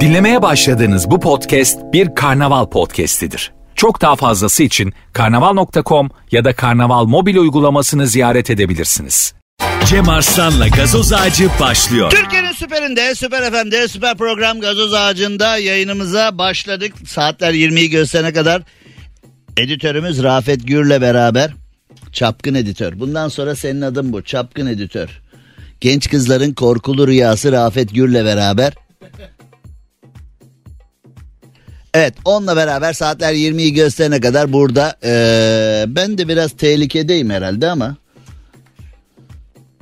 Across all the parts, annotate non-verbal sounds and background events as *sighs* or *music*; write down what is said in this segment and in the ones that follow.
Dinlemeye başladığınız bu podcast bir karnaval podcastidir. Çok daha fazlası için karnaval.com ya da karnaval mobil uygulamasını ziyaret edebilirsiniz. Cem Arslan'la gazoz ağacı başlıyor. Türkiye'nin süperinde, süper FM'de, süper program Gazoz Ağacı'nda yayınımıza başladık. Saatler 20'yi gösterene kadar editörümüz Rafet Gür'le beraber Çapkın Editör. Bundan sonra senin adın bu Çapkın Editör. Genç kızların korkulu rüyası Rafet Gür'le beraber. Evet onunla beraber saatler 20'yi gösterene kadar burada ee, ben de biraz tehlikedeyim herhalde ama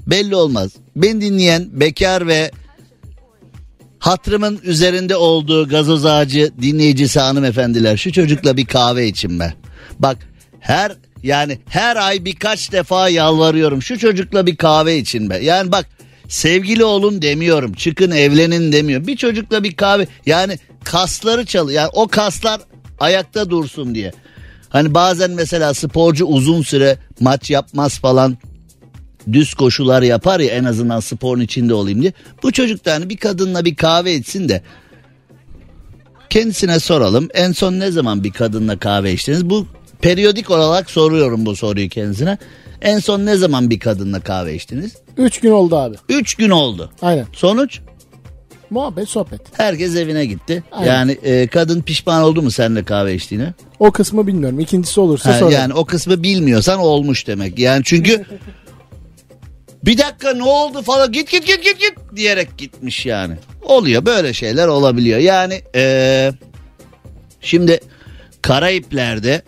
belli olmaz. Ben dinleyen bekar ve hatrımın üzerinde olduğu gazoz ağacı dinleyicisi hanımefendiler şu çocukla bir kahve için be. Bak her yani her ay birkaç defa yalvarıyorum şu çocukla bir kahve için be. Yani bak sevgili olun demiyorum çıkın evlenin demiyorum. Bir çocukla bir kahve yani kasları çalı yani o kaslar ayakta dursun diye. Hani bazen mesela sporcu uzun süre maç yapmaz falan düz koşular yapar ya en azından sporun içinde olayım diye. Bu çocuk da hani bir kadınla bir kahve içsin de kendisine soralım. En son ne zaman bir kadınla kahve içtiniz? Bu periyodik olarak soruyorum bu soruyu kendisine. En son ne zaman bir kadınla kahve içtiniz? Üç gün oldu abi. Üç gün oldu. Aynen. Sonuç? Muhabbet sohbet. Herkes evine gitti. Aynen. Yani e, kadın pişman oldu mu seninle kahve içtiğine? O kısmı bilmiyorum. İkincisi olursa Ha, sonra. yani o kısmı bilmiyorsan olmuş demek. Yani çünkü *laughs* bir dakika ne oldu falan git git git git git diyerek gitmiş yani. Oluyor böyle şeyler olabiliyor. Yani eee, şimdi Karayipler'de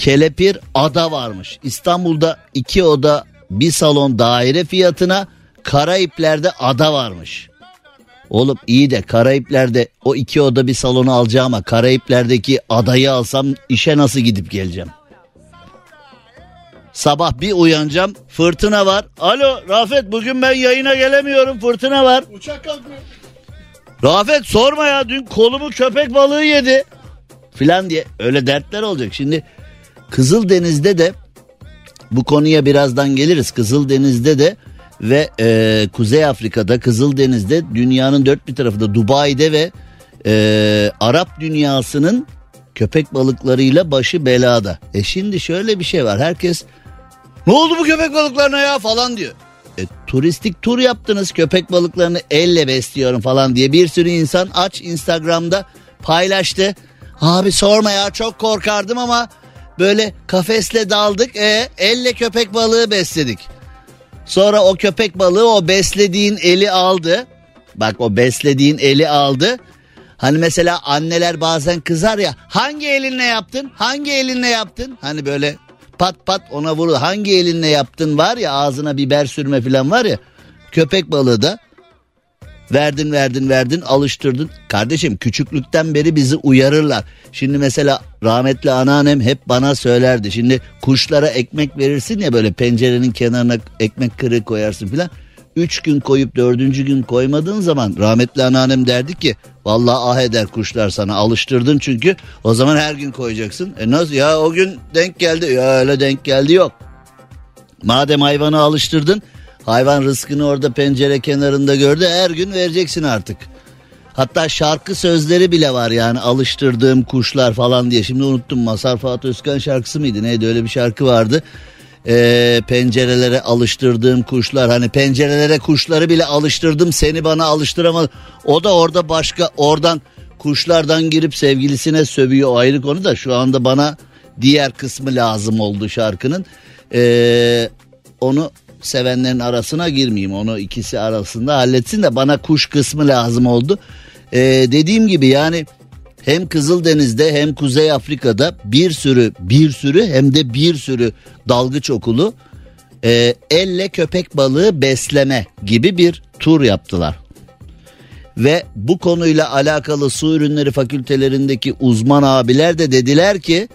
Kelepir Ada varmış. İstanbul'da iki oda bir salon daire fiyatına Karayipler'de ada varmış. Oğlum iyi de Karayipler'de o iki oda bir salonu alacağıma Karayipler'deki adayı alsam işe nasıl gidip geleceğim? Sabah bir uyanacağım fırtına var. Alo Rafet bugün ben yayına gelemiyorum fırtına var. Uçak kalkmıyor. Rafet sorma ya dün kolumu köpek balığı yedi. Filan diye öyle dertler olacak. Şimdi Kızıldeniz'de de bu konuya birazdan geliriz. Kızıldeniz'de de ve e, Kuzey Afrika'da Kızıldeniz'de dünyanın dört bir tarafında Dubai'de ve e, Arap dünyasının köpek balıklarıyla başı belada. E şimdi şöyle bir şey var. Herkes ne oldu bu köpek balıklarına ya falan diyor. E, turistik tur yaptınız köpek balıklarını elle besliyorum falan diye bir sürü insan aç Instagram'da paylaştı. Abi sorma ya çok korkardım ama böyle kafesle daldık e, elle köpek balığı besledik. Sonra o köpek balığı o beslediğin eli aldı. Bak o beslediğin eli aldı. Hani mesela anneler bazen kızar ya hangi elinle yaptın hangi elinle yaptın hani böyle pat pat ona vurur hangi elinle yaptın var ya ağzına biber sürme falan var ya köpek balığı da verdin verdin verdin alıştırdın. Kardeşim küçüklükten beri bizi uyarırlar. Şimdi mesela rahmetli anneannem hep bana söylerdi. Şimdi kuşlara ekmek verirsin ya böyle pencerenin kenarına ekmek kırığı koyarsın filan. Üç gün koyup dördüncü gün koymadığın zaman rahmetli anneannem derdi ki vallahi ah eder kuşlar sana alıştırdın çünkü. O zaman her gün koyacaksın. E nasıl ya? O gün denk geldi. Ya öyle denk geldi yok. Madem hayvanı alıştırdın hayvan rızkını orada pencere kenarında gördü her gün vereceksin artık. Hatta şarkı sözleri bile var yani alıştırdığım kuşlar falan diye. Şimdi unuttum Masar Fuat Özkan şarkısı mıydı neydi öyle bir şarkı vardı. Ee, pencerelere alıştırdığım kuşlar hani pencerelere kuşları bile alıştırdım seni bana alıştıramadı. O da orada başka oradan kuşlardan girip sevgilisine sövüyor o ayrı konu da şu anda bana diğer kısmı lazım oldu şarkının. Ee, onu sevenlerin arasına girmeyeyim onu ikisi arasında halletsin de bana kuş kısmı lazım oldu. Ee, dediğim gibi yani hem Kızıldeniz'de hem Kuzey Afrika'da bir sürü bir sürü hem de bir sürü dalgıç okulu e, elle köpek balığı besleme gibi bir tur yaptılar. Ve bu konuyla alakalı su ürünleri fakültelerindeki uzman abiler de dediler ki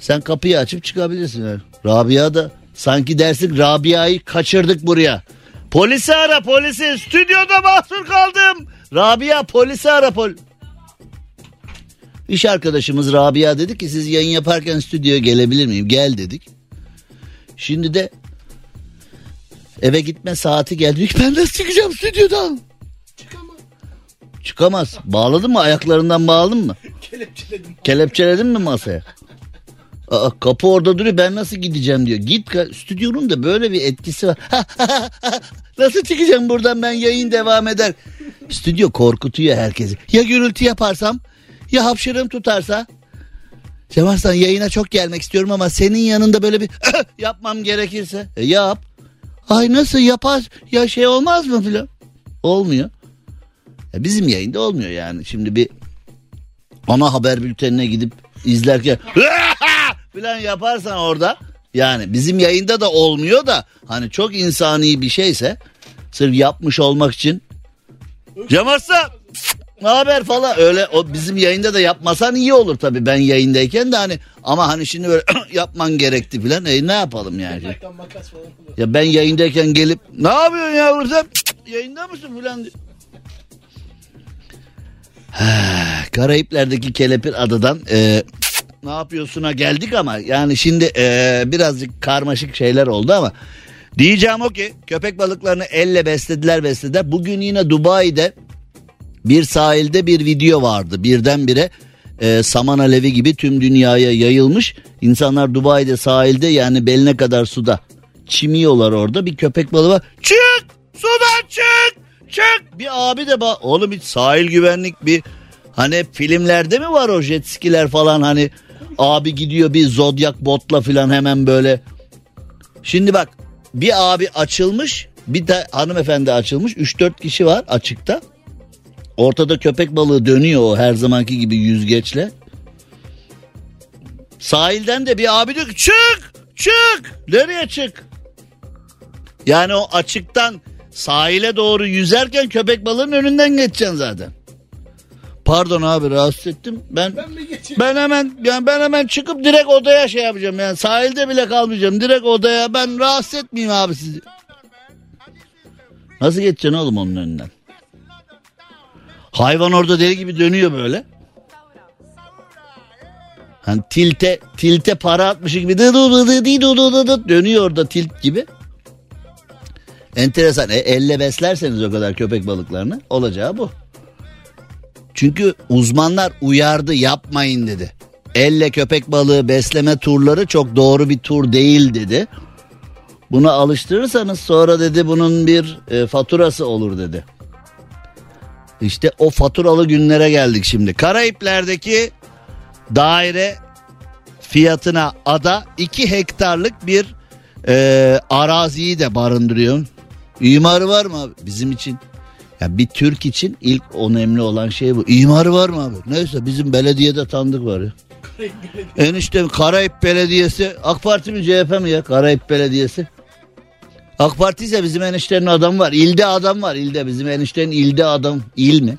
sen kapıyı açıp çıkabilirsin. Yani. Rabia da sanki dersin Rabia'yı kaçırdık buraya. Polisi ara polisi stüdyoda mahsur kaldım. Rabia polisi ara pol... İş arkadaşımız Rabia dedi ki siz yayın yaparken stüdyoya gelebilir miyim? Gel dedik. Şimdi de eve gitme saati geldi. Ben nasıl çıkacağım stüdyodan? Çıkamaz. Bağladın mı ayaklarından bağladın mı? *laughs* Kelepçeledim. Kelepçeledin mi masaya? Aa, kapı orada duruyor ben nasıl gideceğim diyor. Git stüdyonun da böyle bir etkisi var. nasıl çıkacağım buradan ben yayın devam eder. Stüdyo korkutuyor herkesi. Ya gürültü yaparsam ya hapşırığım tutarsa. Cem Arslan yayına çok gelmek istiyorum ama senin yanında böyle bir *clears throat* yapmam gerekirse. E, yap. Ay nasıl yapar ya şey olmaz mı filan. Olmuyor. Ya bizim yayında olmuyor yani. Şimdi bir ana haber bültenine gidip izlerken filan yaparsan orada yani bizim yayında da olmuyor da hani çok insani bir şeyse sırf yapmış olmak için. Cem Arslan! Ne haber falan öyle o bizim yayında da yapmasan iyi olur tabii. Ben yayındayken de hani ama hani şimdi böyle *clears throat* yapman gerekti filan e ne yapalım yani. Ya ben yayındayken gelip ne yapıyorsun yavrum sen? Yayında mısın filan diyor. Karayipler'deki Kelepir Adadan e, ne yapıyorsun'a geldik ama yani şimdi e, birazcık karmaşık şeyler oldu ama diyeceğim o ki köpek balıklarını elle beslediler beslediler. Bugün yine Dubai'de bir sahilde bir video vardı birdenbire e, saman alevi gibi tüm dünyaya yayılmış. İnsanlar Dubai'de sahilde yani beline kadar suda çimiyorlar orada bir köpek balığı var. Çık sudan çık çık. Bir abi de ba- oğlum hiç sahil güvenlik bir hani filmlerde mi var o jet skiler falan hani abi gidiyor bir zodyak botla falan hemen böyle. Şimdi bak bir abi açılmış bir de hanımefendi açılmış 3-4 kişi var açıkta. Ortada köpek balığı dönüyor o her zamanki gibi yüzgeçle. Sahilden de bir abi diyor ki çık çık nereye çık? Yani o açıktan sahile doğru yüzerken köpek balığının önünden geçeceksin zaten. Pardon abi rahatsız ettim. Ben ben, ben hemen yani ben hemen çıkıp direkt odaya şey yapacağım. Yani sahilde bile kalmayacağım. Direkt odaya ben rahatsız etmeyeyim abi sizi. Nasıl geçeceksin oğlum onun önünden? Hayvan orada deli gibi dönüyor böyle. Hani tilte tilte para atmış gibi dönüyor orada tilt gibi. Enteresan. E, elle beslerseniz o kadar köpek balıklarını olacağı bu. Çünkü uzmanlar uyardı yapmayın dedi. Elle köpek balığı besleme turları çok doğru bir tur değil dedi. Buna alıştırırsanız sonra dedi bunun bir e, faturası olur dedi. İşte o faturalı günlere geldik şimdi. Karayipler'deki daire fiyatına ada 2 hektarlık bir e, araziyi de barındırıyor. İmarı var mı? Bizim için ya bir Türk için ilk önemli olan şey bu. İmarı var mı abi? Neyse bizim belediyede tanıdık var ya. *laughs* Enişte Karayip Belediyesi AK Parti mi CHP mi ya Karayip Belediyesi? AK Parti ise bizim eniştenin adam var. İlde adam var. İlde bizim eniştenin ilde adam. İl mi?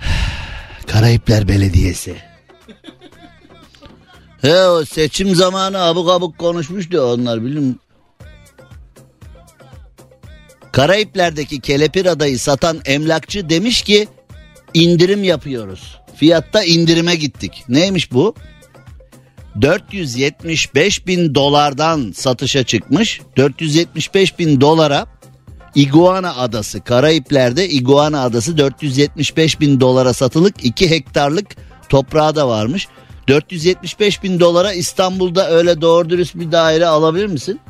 *sighs* Karayipler Belediyesi. *laughs* He o seçim zamanı abuk abuk konuşmuştu onlar bilin. Karayipler'deki kelepir adayı satan emlakçı demiş ki indirim yapıyoruz. Fiyatta indirime gittik. Neymiş bu? 475 bin dolardan satışa çıkmış. 475 bin dolara Iguana Adası Karayipler'de Iguana Adası 475 bin dolara satılık 2 hektarlık toprağı da varmış. 475 bin dolara İstanbul'da öyle doğru dürüst bir daire alabilir misin?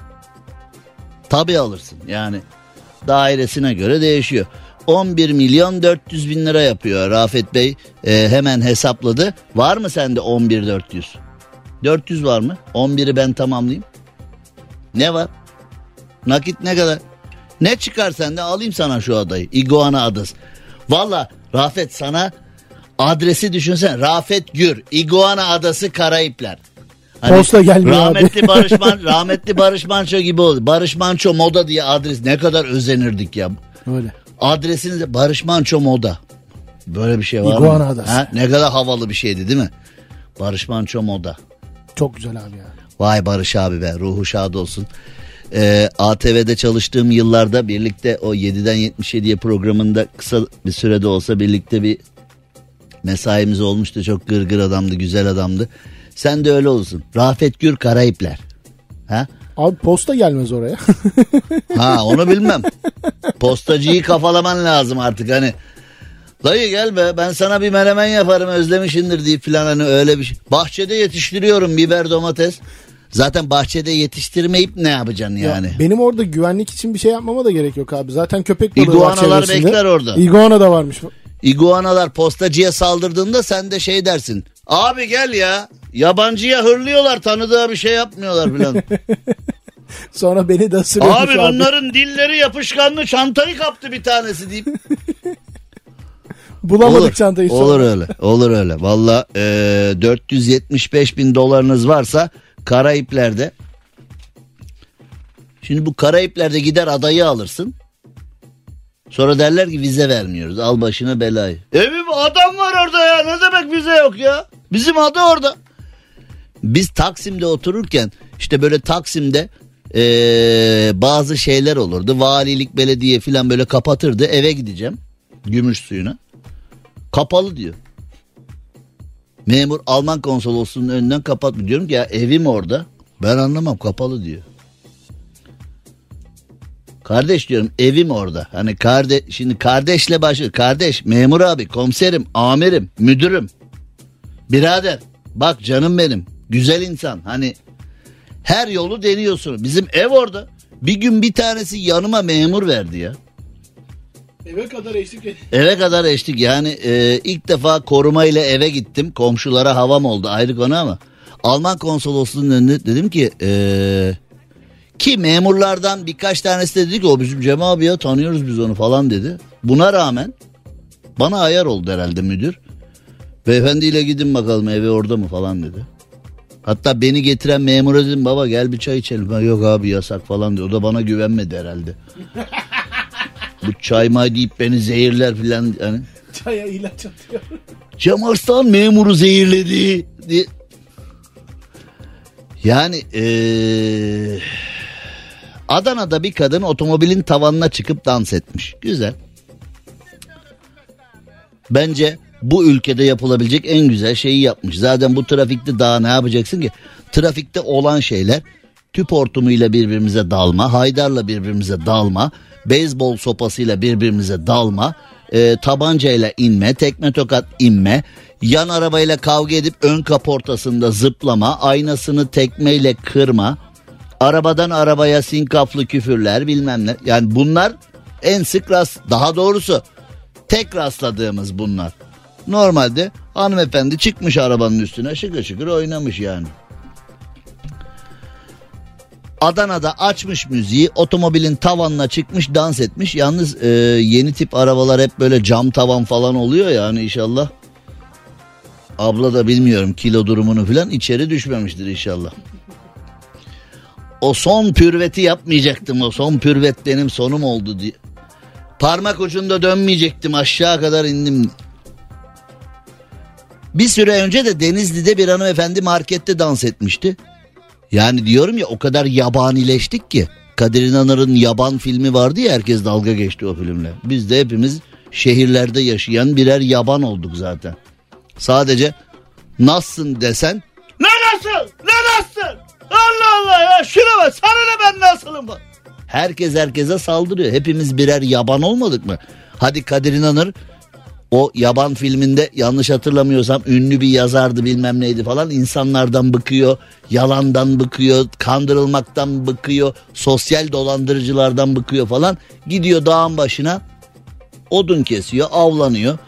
Tabii alırsın yani dairesine göre değişiyor. 11 milyon 400 bin lira yapıyor Rafet Bey e, hemen hesapladı. Var mı sende 11 400? 400 var mı? 11'i ben tamamlayayım. Ne var? Nakit ne kadar? Ne çıkar sende alayım sana şu adayı. Iguana adası. Valla Rafet sana adresi düşünsen. Rafet Gür. Iguana adası Karayipler. Hani Posta gelmiyor abi. rahmetli *laughs* Barış Man, rahmetli Barış Manço gibi oldu. Barış Manço Moda diye adres ne kadar özenirdik ya. Öyle. Adresiniz Barış Manço Moda. Böyle bir şey var İguana mı? Adası. Ha? Ne kadar havalı bir şeydi değil mi? Barış Manço Moda. Çok güzel abi ya. Vay Barış abi be ruhu şad olsun. Ee, ATV'de çalıştığım yıllarda birlikte o 7'den 77'ye programında kısa bir sürede olsa birlikte bir mesaimiz olmuştu. Çok gırgır adamdı, güzel adamdı. Sen de öyle olsun. Rafet Gür Karayipler. Ha? Abi posta gelmez oraya. Ha onu bilmem. Postacıyı kafalaman lazım artık hani. Dayı gel be ben sana bir menemen yaparım özlemişindir deyip filan hani öyle bir şey. Bahçede yetiştiriyorum biber domates. Zaten bahçede yetiştirmeyip ne yapacaksın Ya yani? benim orada güvenlik için bir şey yapmama da gerek yok abi. Zaten köpek balığı var İguanalar çevresinde. bekler orada. İguana da varmış. İguanalar postacıya saldırdığında sen de şey dersin. Abi gel ya yabancıya hırlıyorlar tanıdığa bir şey yapmıyorlar filan. *laughs* Sonra beni de ısırıyormuş abi abi. bunların dilleri yapışkanlı çantayı kaptı bir tanesi deyip. *laughs* Bulamadık olur, çantayı sonra. Olur öyle olur öyle. Valla e, 475 bin dolarınız varsa Karayipler'de. Şimdi bu Karayipler'de gider adayı alırsın. Sonra derler ki vize vermiyoruz. Al başına belayı. Evim adam var orada ya. Ne demek vize yok ya? Bizim ada orada. Biz Taksim'de otururken işte böyle Taksim'de eee, bazı şeyler olurdu. Valilik, belediye falan böyle kapatırdı. Eve gideceğim. Gümüş suyuna. Kapalı diyor. Memur Alman konsolosluğunun önünden kapat diyorum ki ya evim orada. Ben anlamam kapalı diyor. Kardeş diyorum evim orada. Hani kardeş şimdi kardeşle başı kardeş memur abi komiserim amirim müdürüm. Birader bak canım benim güzel insan hani her yolu deniyorsun. Bizim ev orada. Bir gün bir tanesi yanıma memur verdi ya. Eve kadar eşlik. Eve kadar eşlik yani e, ilk defa koruma ile eve gittim. Komşulara havam oldu ayrı konu ama. Alman konsolosluğunun önünde dedim ki e, ki memurlardan birkaç tanesi de dedi ki o bizim Cem abi ya tanıyoruz biz onu falan dedi. Buna rağmen bana ayar oldu herhalde müdür. Beyefendiyle gidin bakalım evi orada mı falan dedi. Hatta beni getiren memura dedim baba gel bir çay içelim. Ha, yok abi yasak falan diyor. O da bana güvenmedi herhalde. *laughs* Bu çay may deyip beni zehirler filan yani. Çaya ilaç atıyor. *laughs* Cem Arslan memuru zehirledi diye. Yani eee, Adana'da bir kadın otomobilin tavanına çıkıp dans etmiş. Güzel. Bence bu ülkede yapılabilecek en güzel şeyi yapmış. Zaten bu trafikte daha ne yapacaksın ki? Trafikte olan şeyler tüp hortumuyla birbirimize dalma, haydarla birbirimize dalma, beyzbol sopasıyla birbirimize dalma, e, tabancayla inme, tekme tokat inme, yan arabayla kavga edip ön kaportasında zıplama, aynasını tekmeyle kırma, arabadan arabaya sinkaflı küfürler bilmem ne. Yani bunlar en sık rast, daha doğrusu tek rastladığımız bunlar. Normalde hanımefendi çıkmış arabanın üstüne şıkır şıkır oynamış yani. Adana'da açmış müziği otomobilin tavanına çıkmış dans etmiş. Yalnız e, yeni tip arabalar hep böyle cam tavan falan oluyor ya hani inşallah. Abla da bilmiyorum kilo durumunu falan içeri düşmemiştir inşallah. O son pürveti yapmayacaktım o son pürvet benim sonum oldu diye. Parmak ucunda dönmeyecektim aşağı kadar indim. Bir süre önce de Denizli'de bir hanımefendi markette dans etmişti. Yani diyorum ya o kadar yabanileştik ki. Kadir İnanır'ın Yaban filmi vardı ya herkes dalga geçti o filmle. Biz de hepimiz şehirlerde yaşayan birer yaban olduk zaten. Sadece nasılsın desen ne nasıl ne nasıl Allah Allah ya şuna bak sana ne ben nasılım bak. Herkes herkese saldırıyor. Hepimiz birer yaban olmadık mı? Hadi Kadir İnanır o yaban filminde yanlış hatırlamıyorsam ünlü bir yazardı bilmem neydi falan insanlardan bıkıyor, yalandan bıkıyor, kandırılmaktan bıkıyor, sosyal dolandırıcılardan bıkıyor falan. Gidiyor dağın başına odun kesiyor, avlanıyor.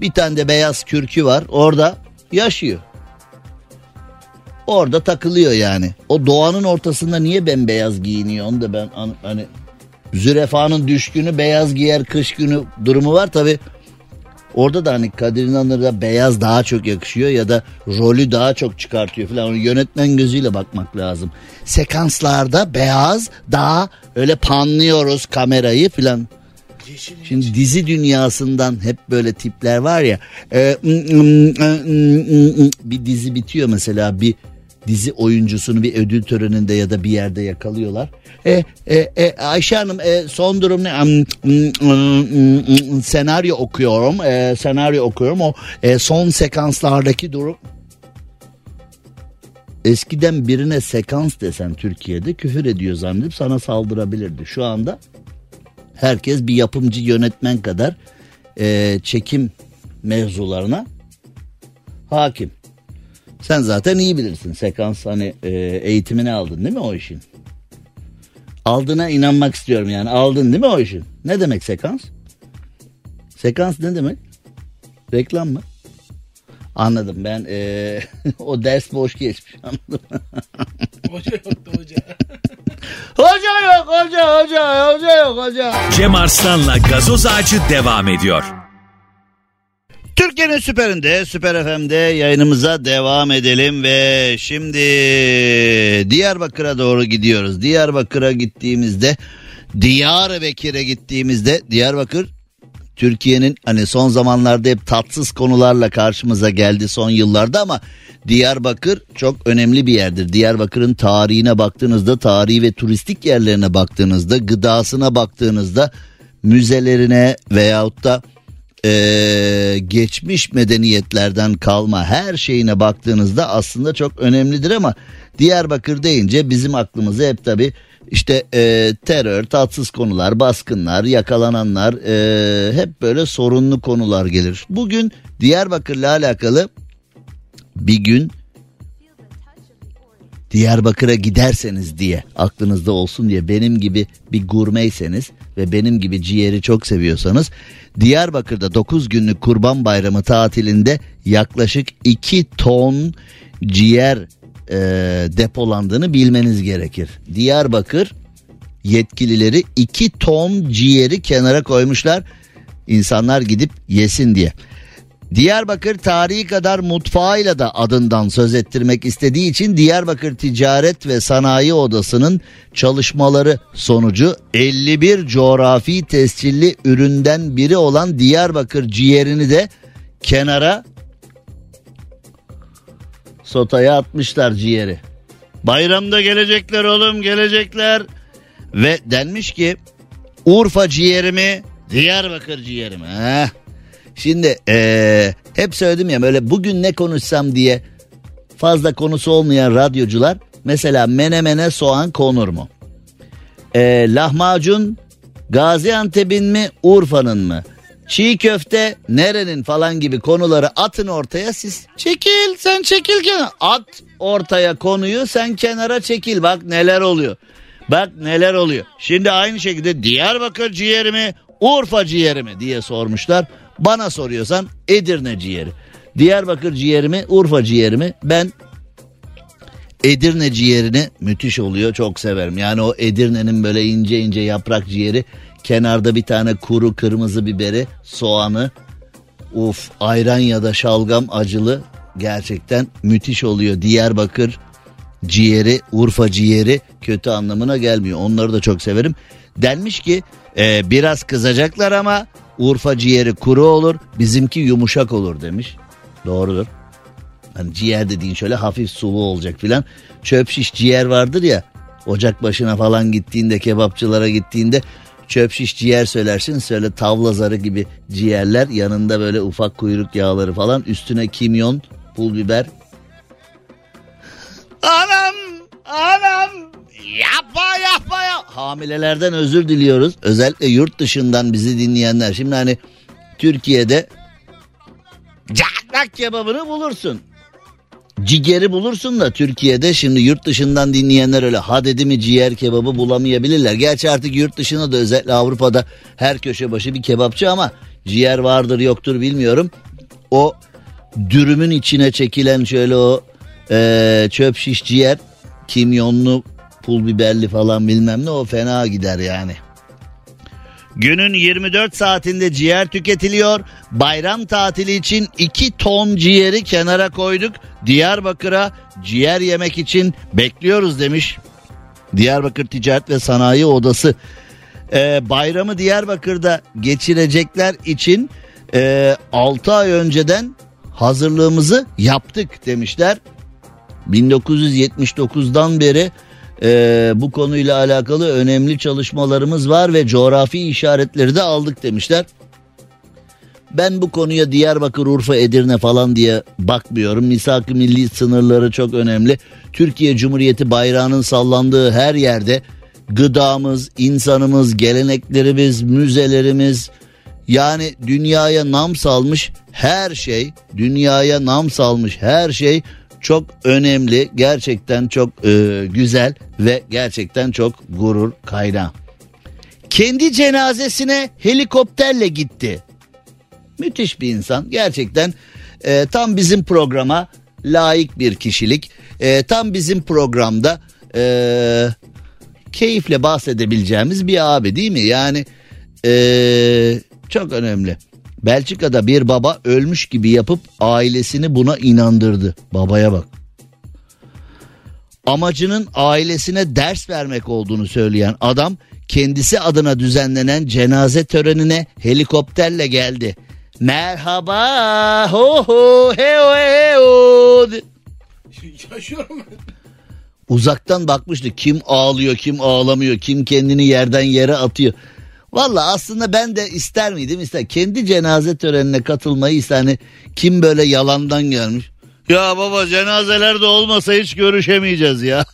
Bir tane de beyaz kürkü var orada yaşıyor. Orada takılıyor yani. O doğanın ortasında niye bembeyaz giyiniyor onu da ben an- hani zürefanın düşkünü beyaz giyer kış günü durumu var tabi. Orada da hani Kadir İnanır'a beyaz daha çok yakışıyor ya da rolü daha çok çıkartıyor falan. Onu yönetmen gözüyle bakmak lazım. Sekanslarda beyaz daha öyle panlıyoruz kamerayı falan. Şimdi dizi dünyasından hep böyle tipler var ya. e, bir dizi bitiyor mesela bir dizi oyuncusunu bir ödül töreninde ya da bir yerde yakalıyorlar. E, e, e, Ayşe Hanım e, son durum ne? senaryo okuyorum. E, senaryo okuyorum. O e, son sekanslardaki durum. Eskiden birine sekans desen Türkiye'de küfür ediyor zannedip sana saldırabilirdi. Şu anda herkes bir yapımcı yönetmen kadar e, çekim mevzularına hakim. Sen zaten iyi bilirsin sekans hani e, eğitimini aldın değil mi o işin? Aldığına inanmak istiyorum yani aldın değil mi o işin? Ne demek sekans? Sekans ne demek? Reklam mı? Anladım ben e, *laughs* o ders boş geçmiş anladım. *laughs* Hoca yoktu hoca. *laughs* hoca yok hoca hoca hoca yok hoca. Cem Arslan'la gazoz ağacı devam ediyor. Türkiye'nin süperinde, Süper FM'de yayınımıza devam edelim ve şimdi Diyarbakır'a doğru gidiyoruz. Diyarbakır'a gittiğimizde, Diyarbakır'a gittiğimizde Diyarbakır Türkiye'nin hani son zamanlarda hep tatsız konularla karşımıza geldi son yıllarda ama Diyarbakır çok önemli bir yerdir. Diyarbakır'ın tarihine baktığınızda, tarihi ve turistik yerlerine baktığınızda, gıdasına baktığınızda, müzelerine veyahut da ee, geçmiş medeniyetlerden kalma her şeyine baktığınızda aslında çok önemlidir ama Diyarbakır deyince bizim aklımıza hep tabi işte e, terör, tatsız konular, baskınlar, yakalananlar e, hep böyle sorunlu konular gelir. Bugün Diyarbakır'la alakalı bir gün Diyarbakır'a giderseniz diye aklınızda olsun diye benim gibi bir gurmeyseniz ve benim gibi ciğeri çok seviyorsanız Diyarbakır'da 9 günlük Kurban Bayramı tatilinde yaklaşık 2 ton ciğer e, depolandığını bilmeniz gerekir. Diyarbakır yetkilileri 2 ton ciğeri kenara koymuşlar. İnsanlar gidip yesin diye. Diyarbakır tarihi kadar mutfağıyla da adından söz ettirmek istediği için Diyarbakır Ticaret ve Sanayi Odası'nın çalışmaları sonucu 51 coğrafi tescilli üründen biri olan Diyarbakır ciğerini de kenara sotaya atmışlar ciğeri. Bayramda gelecekler oğlum gelecekler ve denmiş ki Urfa ciğerimi Diyarbakır ciğerimi. Heh. Şimdi ee, hep söyledim ya böyle bugün ne konuşsam diye fazla konusu olmayan radyocular mesela menemene soğan konur mu? E, lahmacun Gaziantep'in mi Urfa'nın mı? Çiğ köfte nerenin falan gibi konuları atın ortaya siz çekil sen çekil kenara at ortaya konuyu sen kenara çekil bak neler oluyor. Bak neler oluyor. Şimdi aynı şekilde Diyarbakır ciğeri mi Urfa ciğeri mi diye sormuşlar. Bana soruyorsan Edirne ciğeri. Diyarbakır ciğeri mi Urfa ciğeri mi? Ben Edirne ciğerini müthiş oluyor çok severim. Yani o Edirne'nin böyle ince ince yaprak ciğeri kenarda bir tane kuru kırmızı biberi soğanı uf ayran ya da şalgam acılı gerçekten müthiş oluyor. Diyarbakır ciğeri Urfa ciğeri kötü anlamına gelmiyor onları da çok severim. Denmiş ki e, biraz kızacaklar ama Urfa ciğeri kuru olur bizimki yumuşak olur demiş. Doğrudur. Hani ciğer dediğin şöyle hafif sulu olacak filan. Çöp şiş ciğer vardır ya ocak başına falan gittiğinde kebapçılara gittiğinde çöp şiş ciğer söylersin. Söyle tavla zarı gibi ciğerler yanında böyle ufak kuyruk yağları falan üstüne kimyon pul biber. Anam anam yapma yapma ya. Hamilelerden özür diliyoruz. Özellikle yurt dışından bizi dinleyenler. Şimdi hani Türkiye'de caknak kebabını bulursun. Ciğeri bulursun da Türkiye'de şimdi yurt dışından dinleyenler öyle ha dedi mi ciğer kebabı bulamayabilirler. Gerçi artık yurt dışında da özellikle Avrupa'da her köşe başı bir kebapçı ama ciğer vardır yoktur bilmiyorum. O dürümün içine çekilen şöyle o e, çöp şiş ciğer kimyonlu pul biberli falan bilmem ne o fena gider yani. Günün 24 saatinde ciğer tüketiliyor. Bayram tatili için 2 ton ciğeri kenara koyduk. Diyarbakır'a ciğer yemek için bekliyoruz demiş. Diyarbakır Ticaret ve Sanayi Odası. Ee, bayramı Diyarbakır'da geçirecekler için e, 6 ay önceden hazırlığımızı yaptık demişler. 1979'dan beri e, bu konuyla alakalı önemli çalışmalarımız var ve coğrafi işaretleri de aldık demişler. Ben bu konuya Diyarbakır, Urfa, Edirne falan diye bakmıyorum. Misak-ı milli sınırları çok önemli. Türkiye Cumhuriyeti bayrağının sallandığı her yerde gıdamız, insanımız, geleneklerimiz, müzelerimiz, Yani dünyaya nam salmış her şey, dünyaya nam salmış her şey çok önemli, gerçekten çok e, güzel ve gerçekten çok gurur kaynağı. Kendi cenazesine helikopterle gitti. Müthiş bir insan gerçekten e, tam bizim programa layık bir kişilik. E, tam bizim programda e, keyifle bahsedebileceğimiz bir abi değil mi? Yani e, çok önemli. Belçika'da bir baba ölmüş gibi yapıp ailesini buna inandırdı. Babaya bak. Amacının ailesine ders vermek olduğunu söyleyen adam kendisi adına düzenlenen cenaze törenine helikopterle geldi. Merhaba ho ho heo heo. Yaşıyorum. Uzaktan bakmıştı kim ağlıyor kim ağlamıyor kim kendini yerden yere atıyor. Valla aslında ben de ister miydim ister. Kendi cenaze törenine katılmayı ister. Hani kim böyle yalandan gelmiş. Ya baba cenazelerde olmasa hiç görüşemeyeceğiz ya.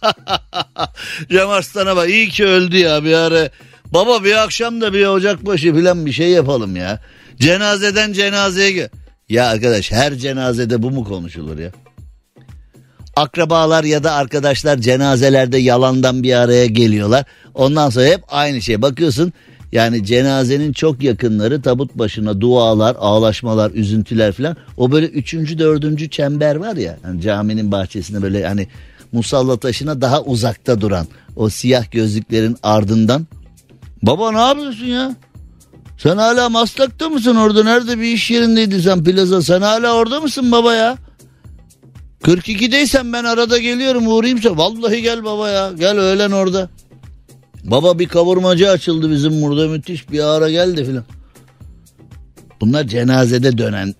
*laughs* Cem Arslan'a bak iyi ki öldü ya bir ara. Baba bir akşam da bir ocakbaşı falan bir şey yapalım ya. Cenazeden cenazeye gel. Ya arkadaş her cenazede bu mu konuşulur ya? Akrabalar ya da arkadaşlar cenazelerde yalandan bir araya geliyorlar. Ondan sonra hep aynı şey. Bakıyorsun yani cenazenin çok yakınları tabut başına dualar, ağlaşmalar, üzüntüler falan. O böyle üçüncü, dördüncü çember var ya. Hani caminin bahçesinde böyle hani musalla taşına daha uzakta duran o siyah gözlüklerin ardından. Baba ne yapıyorsun ya? Sen hala Maslak'ta mısın orada? Nerede bir iş yerindeydin sen plaza? Sen hala orada mısın baba ya? 42'deysen ben arada geliyorum uğrayayım sen. Vallahi gel baba ya. Gel öğlen orada. Baba bir kavurmacı açıldı bizim burada müthiş bir ara geldi filan. Bunlar cenazede dönen.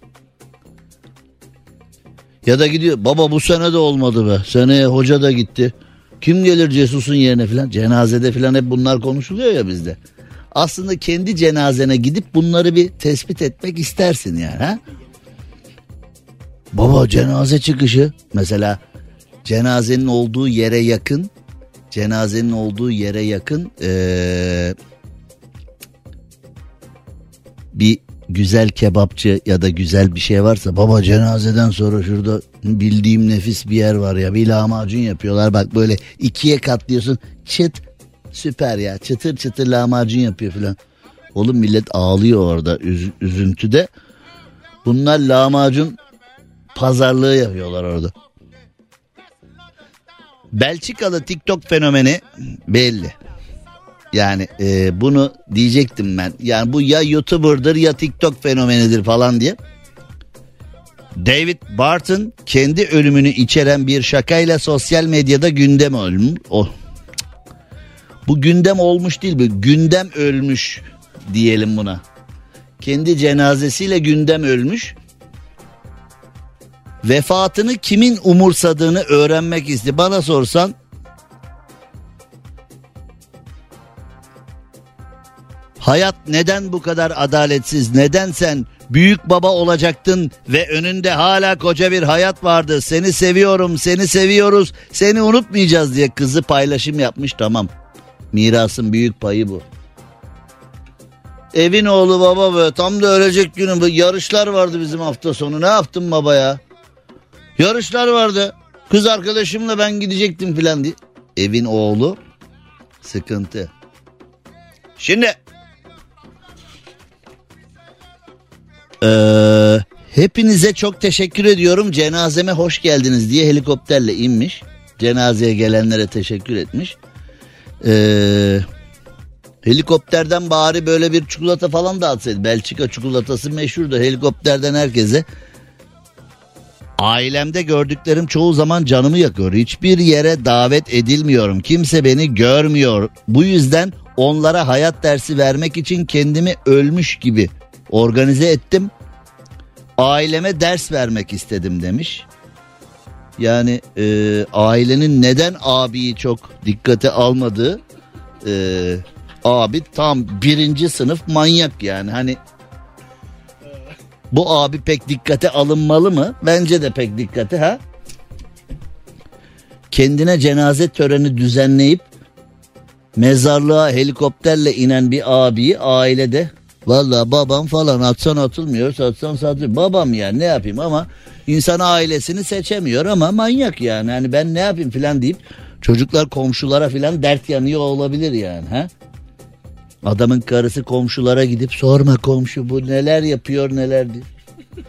Ya da gidiyor baba bu sene de olmadı be. Seneye hoca da gitti. Kim gelir Cesus'un yerine filan. Cenazede filan hep bunlar konuşuluyor ya bizde. Aslında kendi cenazene gidip bunları bir tespit etmek istersin yani ha? Baba cenaze çıkışı mesela cenazenin olduğu yere yakın cenazenin olduğu yere yakın ee, bir güzel kebapçı ya da güzel bir şey varsa baba cenazeden sonra şurada bildiğim nefis bir yer var ya bir lahmacun yapıyorlar bak böyle ikiye katlıyorsun çıt süper ya çıtır çıtır lahmacun yapıyor filan. Oğlum millet ağlıyor orada üz, üzüntüde. Bunlar lahmacun pazarlığı yapıyorlar orada. Belçikalı TikTok fenomeni belli. Yani e, bunu diyecektim ben. Yani bu ya YouTuber'dır ya TikTok fenomenidir falan diye. David Barton kendi ölümünü içeren bir şakayla sosyal medyada gündem ölmüş. Oh. Bu gündem olmuş değil bu gündem ölmüş diyelim buna. Kendi cenazesiyle gündem ölmüş. Vefatını kimin umursadığını öğrenmek isti. Bana sorsan Hayat neden bu kadar adaletsiz? Neden sen büyük baba olacaktın ve önünde hala koca bir hayat vardı. Seni seviyorum, seni seviyoruz, seni unutmayacağız diye kızı paylaşım yapmış tamam. Mirasın büyük payı bu. Evin oğlu baba be tam da ölecek günüm. Bu yarışlar vardı bizim hafta sonu. Ne yaptın baba ya? Yarışlar vardı. Kız arkadaşımla ben gidecektim filan diye. Evin oğlu sıkıntı. Şimdi Ee, hepinize çok teşekkür ediyorum. Cenazeme hoş geldiniz diye helikopterle inmiş. Cenazeye gelenlere teşekkür etmiş. Ee, helikopterden bari böyle bir çikolata falan dağıtsaydı. Belçika çikolatası meşhurdur. Helikopterden herkese. Ailemde gördüklerim çoğu zaman canımı yakıyor. Hiçbir yere davet edilmiyorum. Kimse beni görmüyor. Bu yüzden onlara hayat dersi vermek için kendimi ölmüş gibi organize ettim. Aileme ders vermek istedim demiş. Yani e, ailenin neden abiyi çok dikkate almadığı e, abi tam birinci sınıf manyak yani hani bu abi pek dikkate alınmalı mı? Bence de pek dikkate ha. Kendine cenaze töreni düzenleyip mezarlığa helikopterle inen bir abiyi ailede Vallahi babam falan atsan atılmıyor satsan satılıyor. Babam yani ne yapayım ama insan ailesini seçemiyor ama manyak yani. Hani ben ne yapayım falan deyip çocuklar komşulara falan dert yanıyor olabilir yani. ha? Adamın karısı komşulara gidip sorma komşu bu neler yapıyor neler diyor. *sighs*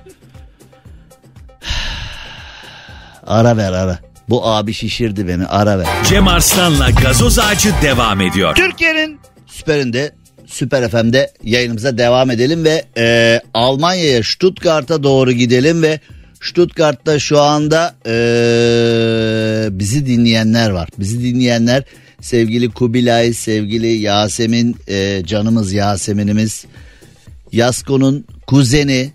ara ver ara. Bu abi şişirdi beni ara ver. Cem Arslan'la gazoz ağacı devam ediyor. Türkiye'nin süperinde Süper FM'de yayınımıza devam edelim ve e, Almanya'ya Stuttgart'a doğru gidelim ve Stuttgart'ta şu anda e, bizi dinleyenler var. Bizi dinleyenler sevgili Kubilay, sevgili Yasemin, e, canımız Yasemin'imiz, Yasko'nun kuzeni,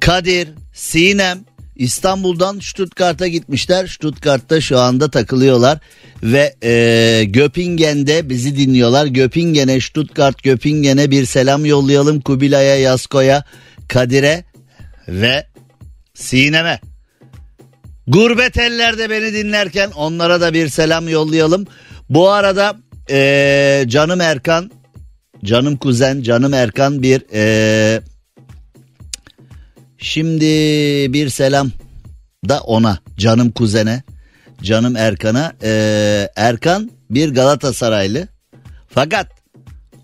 Kadir, Sinem İstanbul'dan Stuttgart'a gitmişler. Stuttgart'ta şu anda takılıyorlar ve e, Göpingen'de bizi dinliyorlar. Göpingen'e Stuttgart Göpingen'e bir selam yollayalım Kubilay'a, Yasko'ya, Kadir'e ve Sinem'e. Gurbet ellerde beni dinlerken onlara da bir selam yollayalım. Bu arada e, canım Erkan, canım kuzen, canım Erkan bir e, Şimdi bir selam da ona canım kuzene canım Erkan'a Ee, Erkan bir Galatasaraylı fakat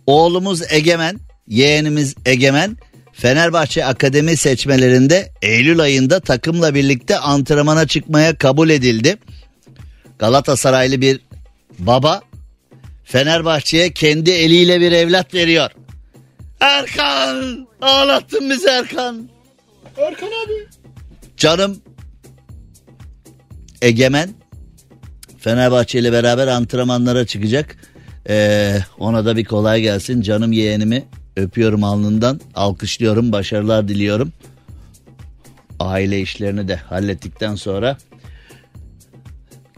oğlumuz Egemen yeğenimiz Egemen Fenerbahçe Akademi seçmelerinde Eylül ayında takımla birlikte antrenmana çıkmaya kabul edildi. Galatasaraylı bir baba Fenerbahçe'ye kendi eliyle bir evlat veriyor. Erkan ağlattın bizi Erkan. Erkan abi. Canım Egemen Fenerbahçe ile beraber antrenmanlara çıkacak. Ee, ona da bir kolay gelsin. Canım yeğenimi öpüyorum alnından. Alkışlıyorum. Başarılar diliyorum. Aile işlerini de hallettikten sonra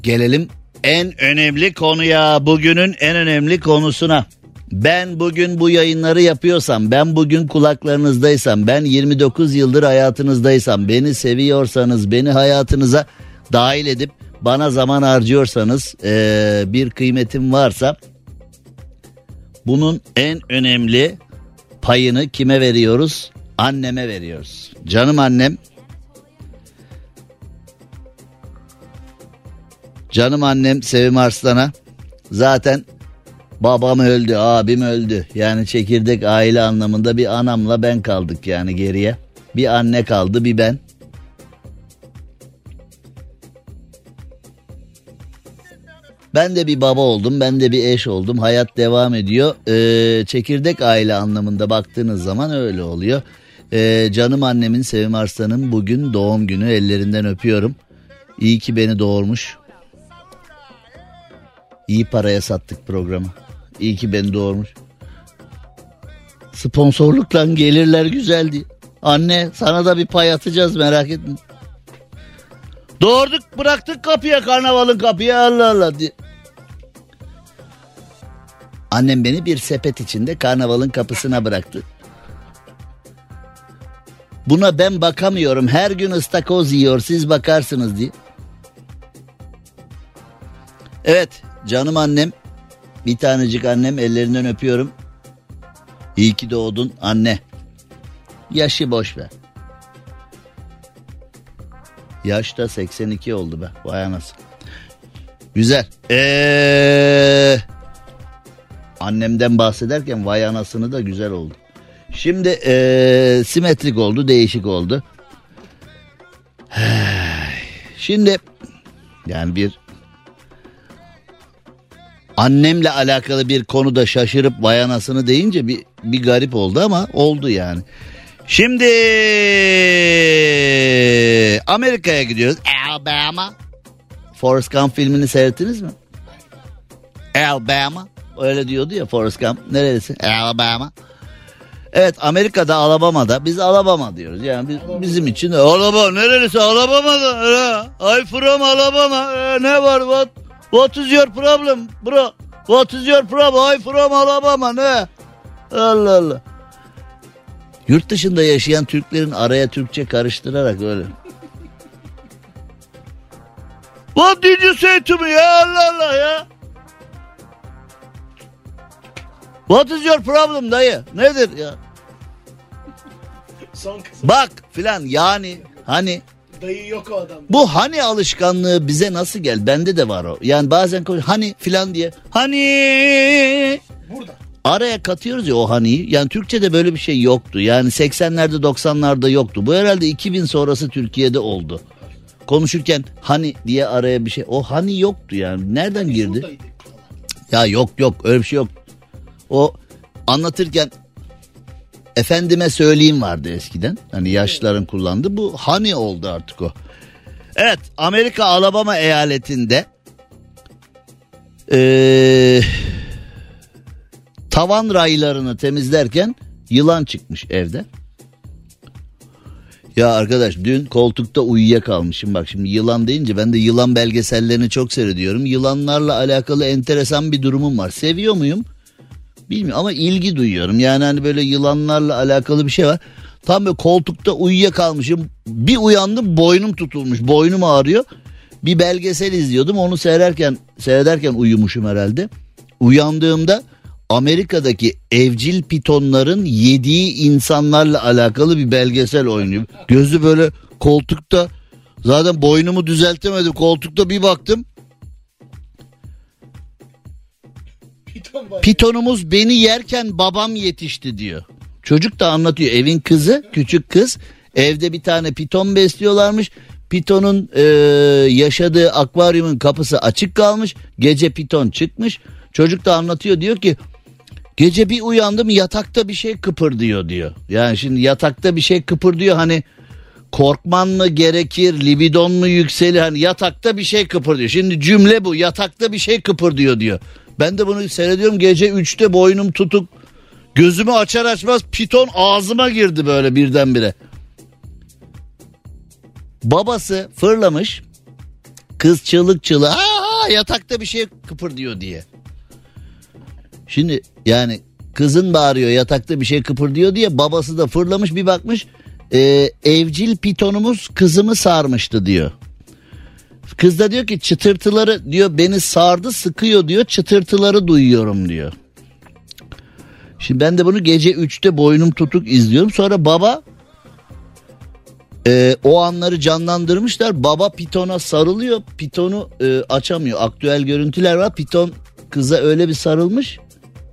gelelim en önemli konuya. Bugünün en önemli konusuna. Ben bugün bu yayınları yapıyorsam, ben bugün kulaklarınızdaysam, ben 29 yıldır hayatınızdaysam, beni seviyorsanız, beni hayatınıza dahil edip bana zaman harcıyorsanız, ee, bir kıymetim varsa bunun en önemli payını kime veriyoruz? Anneme veriyoruz. Canım annem. Canım annem Sevim Arslan'a zaten Babam öldü, abim öldü. Yani çekirdek aile anlamında bir anamla ben kaldık yani geriye. Bir anne kaldı, bir ben. Ben de bir baba oldum, ben de bir eş oldum. Hayat devam ediyor. Ee, çekirdek aile anlamında baktığınız zaman öyle oluyor. Ee, canım annemin Sevim Arslan'ın bugün doğum günü ellerinden öpüyorum. İyi ki beni doğurmuş. İyi paraya sattık programı. İyi ki beni doğurmuş. Sponsorluktan gelirler güzeldi. Anne sana da bir pay atacağız merak etme. Doğurduk bıraktık kapıya karnavalın kapıya Allah Allah diye. Annem beni bir sepet içinde karnavalın kapısına bıraktı. Buna ben bakamıyorum. Her gün ıstakoz yiyor siz bakarsınız diye. Evet canım annem bir tanecik annem ellerinden öpüyorum. İyi ki doğdun anne. Yaşı boş ver. Yaş da 82 oldu be. Vay anasını. Güzel. Ee, annemden bahsederken vay anasını da güzel oldu. Şimdi ee, simetrik oldu, değişik oldu. Şimdi yani bir annemle alakalı bir konuda şaşırıp vay anasını deyince bir, bir garip oldu ama oldu yani. Şimdi Amerika'ya gidiyoruz. Alabama. Forrest Gump filmini seyrettiniz mi? Alabama. Öyle diyordu ya Forrest Gump. Neresi? Alabama. Evet Amerika'da Alabama'da biz Alabama diyoruz. Yani biz, bizim için Alabama neresi Alabama'da. I from Alabama. E, ne var what? What is your problem bro? What is your problem? I from Alabama ne? Allah Allah. Yurt dışında yaşayan Türklerin araya Türkçe karıştırarak öyle. What did you say to me ya Allah Allah ya? What is your problem dayı? Nedir ya? Bak filan yani hani Dayı yok o adam. bu hani alışkanlığı bize nasıl gel? Bende de var o. Yani bazen hani filan diye. Hani Burada. araya katıyoruz ya o haniyi. Yani Türkçe'de böyle bir şey yoktu. Yani 80'lerde 90'larda yoktu. Bu herhalde 2000 sonrası Türkiye'de oldu. Konuşurken hani diye araya bir şey. O hani yoktu yani. Nereden girdi? Ya yok yok öyle bir şey yok. O anlatırken efendime söyleyeyim vardı eskiden. Hani yaşlıların kullandığı bu hani oldu artık o. Evet Amerika Alabama eyaletinde eee, tavan raylarını temizlerken yılan çıkmış evde. Ya arkadaş dün koltukta uyuyakalmışım bak şimdi yılan deyince ben de yılan belgesellerini çok seyrediyorum. Yılanlarla alakalı enteresan bir durumum var. Seviyor muyum? Bilmiyorum ama ilgi duyuyorum. Yani hani böyle yılanlarla alakalı bir şey var. Tam böyle koltukta uyuyakalmışım. Bir uyandım boynum tutulmuş. Boynum ağrıyor. Bir belgesel izliyordum. Onu seyrederken seyrederken uyumuşum herhalde. Uyandığımda Amerika'daki evcil pitonların yediği insanlarla alakalı bir belgesel oynuyor. Gözü böyle koltukta zaten boynumu düzeltemedim. Koltukta bir baktım. Pitonumuz beni yerken babam yetişti diyor. Çocuk da anlatıyor evin kızı küçük kız evde bir tane piton besliyorlarmış. Pitonun e, yaşadığı akvaryumun kapısı açık kalmış. Gece piton çıkmış. Çocuk da anlatıyor diyor ki gece bir uyandım yatakta bir şey kıpırdıyor diyor. Yani şimdi yatakta bir şey kıpırdıyor hani korkman mı gerekir libidon mu yükselir hani yatakta bir şey kıpırdıyor. Şimdi cümle bu yatakta bir şey kıpırdıyor diyor. Ben de bunu seyrediyorum gece 3'te boynum tutuk gözümü açar açmaz piton ağzıma girdi böyle birdenbire. Babası fırlamış kız çığlık çığlık "Aa, yatakta bir şey kıpırdıyor diye. Şimdi yani kızın bağırıyor yatakta bir şey kıpırdıyor diye babası da fırlamış bir bakmış e, evcil pitonumuz kızımı sarmıştı diyor. Kız da diyor ki çıtırtıları diyor beni sardı sıkıyor diyor çıtırtıları duyuyorum diyor. Şimdi ben de bunu gece 3'te boynum tutuk izliyorum. Sonra baba e, o anları canlandırmışlar. Baba pitona sarılıyor. Pitonu e, açamıyor. Aktüel görüntüler var. Piton kıza öyle bir sarılmış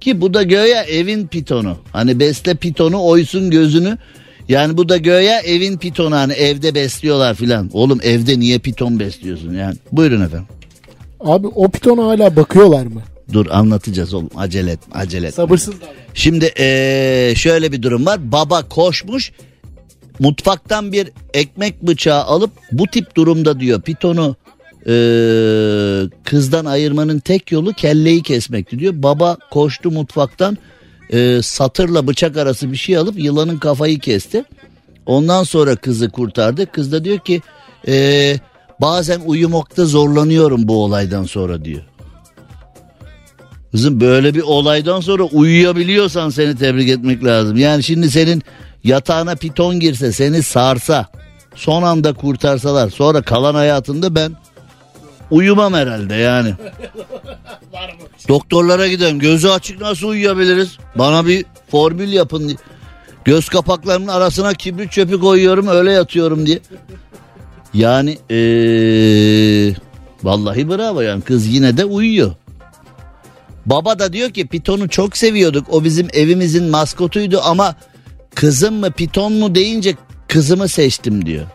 ki bu da göya evin pitonu. Hani besle pitonu oysun gözünü. Yani bu da göya evin pitonu hani evde besliyorlar filan. Oğlum evde niye piton besliyorsun yani? Buyurun efendim. Abi o pitona hala bakıyorlar mı? Dur anlatacağız oğlum acele etme acele etme. Sabırsız. Şimdi eee, şöyle bir durum var. Baba koşmuş mutfaktan bir ekmek bıçağı alıp bu tip durumda diyor pitonu eee, kızdan ayırmanın tek yolu kelleyi kesmekti diyor. Baba koştu mutfaktan eee, satırla bıçak arası bir şey alıp yılanın kafayı kesti. Ondan sonra kızı kurtardı. Kız da diyor ki eee, bazen uyumakta zorlanıyorum bu olaydan sonra diyor. Kızım böyle bir olaydan sonra uyuyabiliyorsan seni tebrik etmek lazım. Yani şimdi senin yatağına piton girse seni sarsa son anda kurtarsalar sonra kalan hayatında ben uyumam herhalde yani. *laughs* Doktorlara gidelim gözü açık nasıl uyuyabiliriz? Bana bir formül yapın diye. Göz kapaklarımın arasına kibrit çöpü koyuyorum öyle yatıyorum diye. Yani ee, vallahi bravo yani kız yine de uyuyor. Baba da diyor ki pitonu çok seviyorduk. O bizim evimizin maskotuydu ama kızım mı piton mu deyince kızımı seçtim diyor.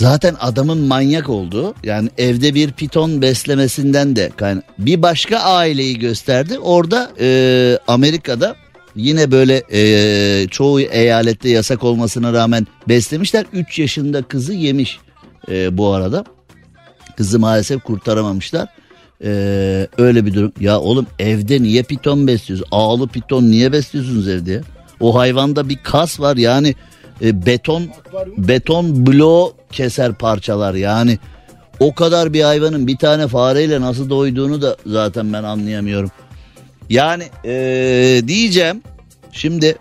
Zaten adamın manyak olduğu yani evde bir piton beslemesinden de kayna- bir başka aileyi gösterdi. Orada e, Amerika'da yine böyle e, çoğu eyalette yasak olmasına rağmen beslemişler. 3 yaşında kızı yemiş e, bu arada. Kızı maalesef kurtaramamışlar. Ee, öyle bir durum. Ya oğlum evde niye piton besliyorsunuz? Ağlı piton niye besliyorsunuz evde? O hayvanda bir kas var yani e, beton beton bloğu keser parçalar yani. O kadar bir hayvanın bir tane fareyle nasıl doyduğunu da zaten ben anlayamıyorum. Yani ee, diyeceğim şimdi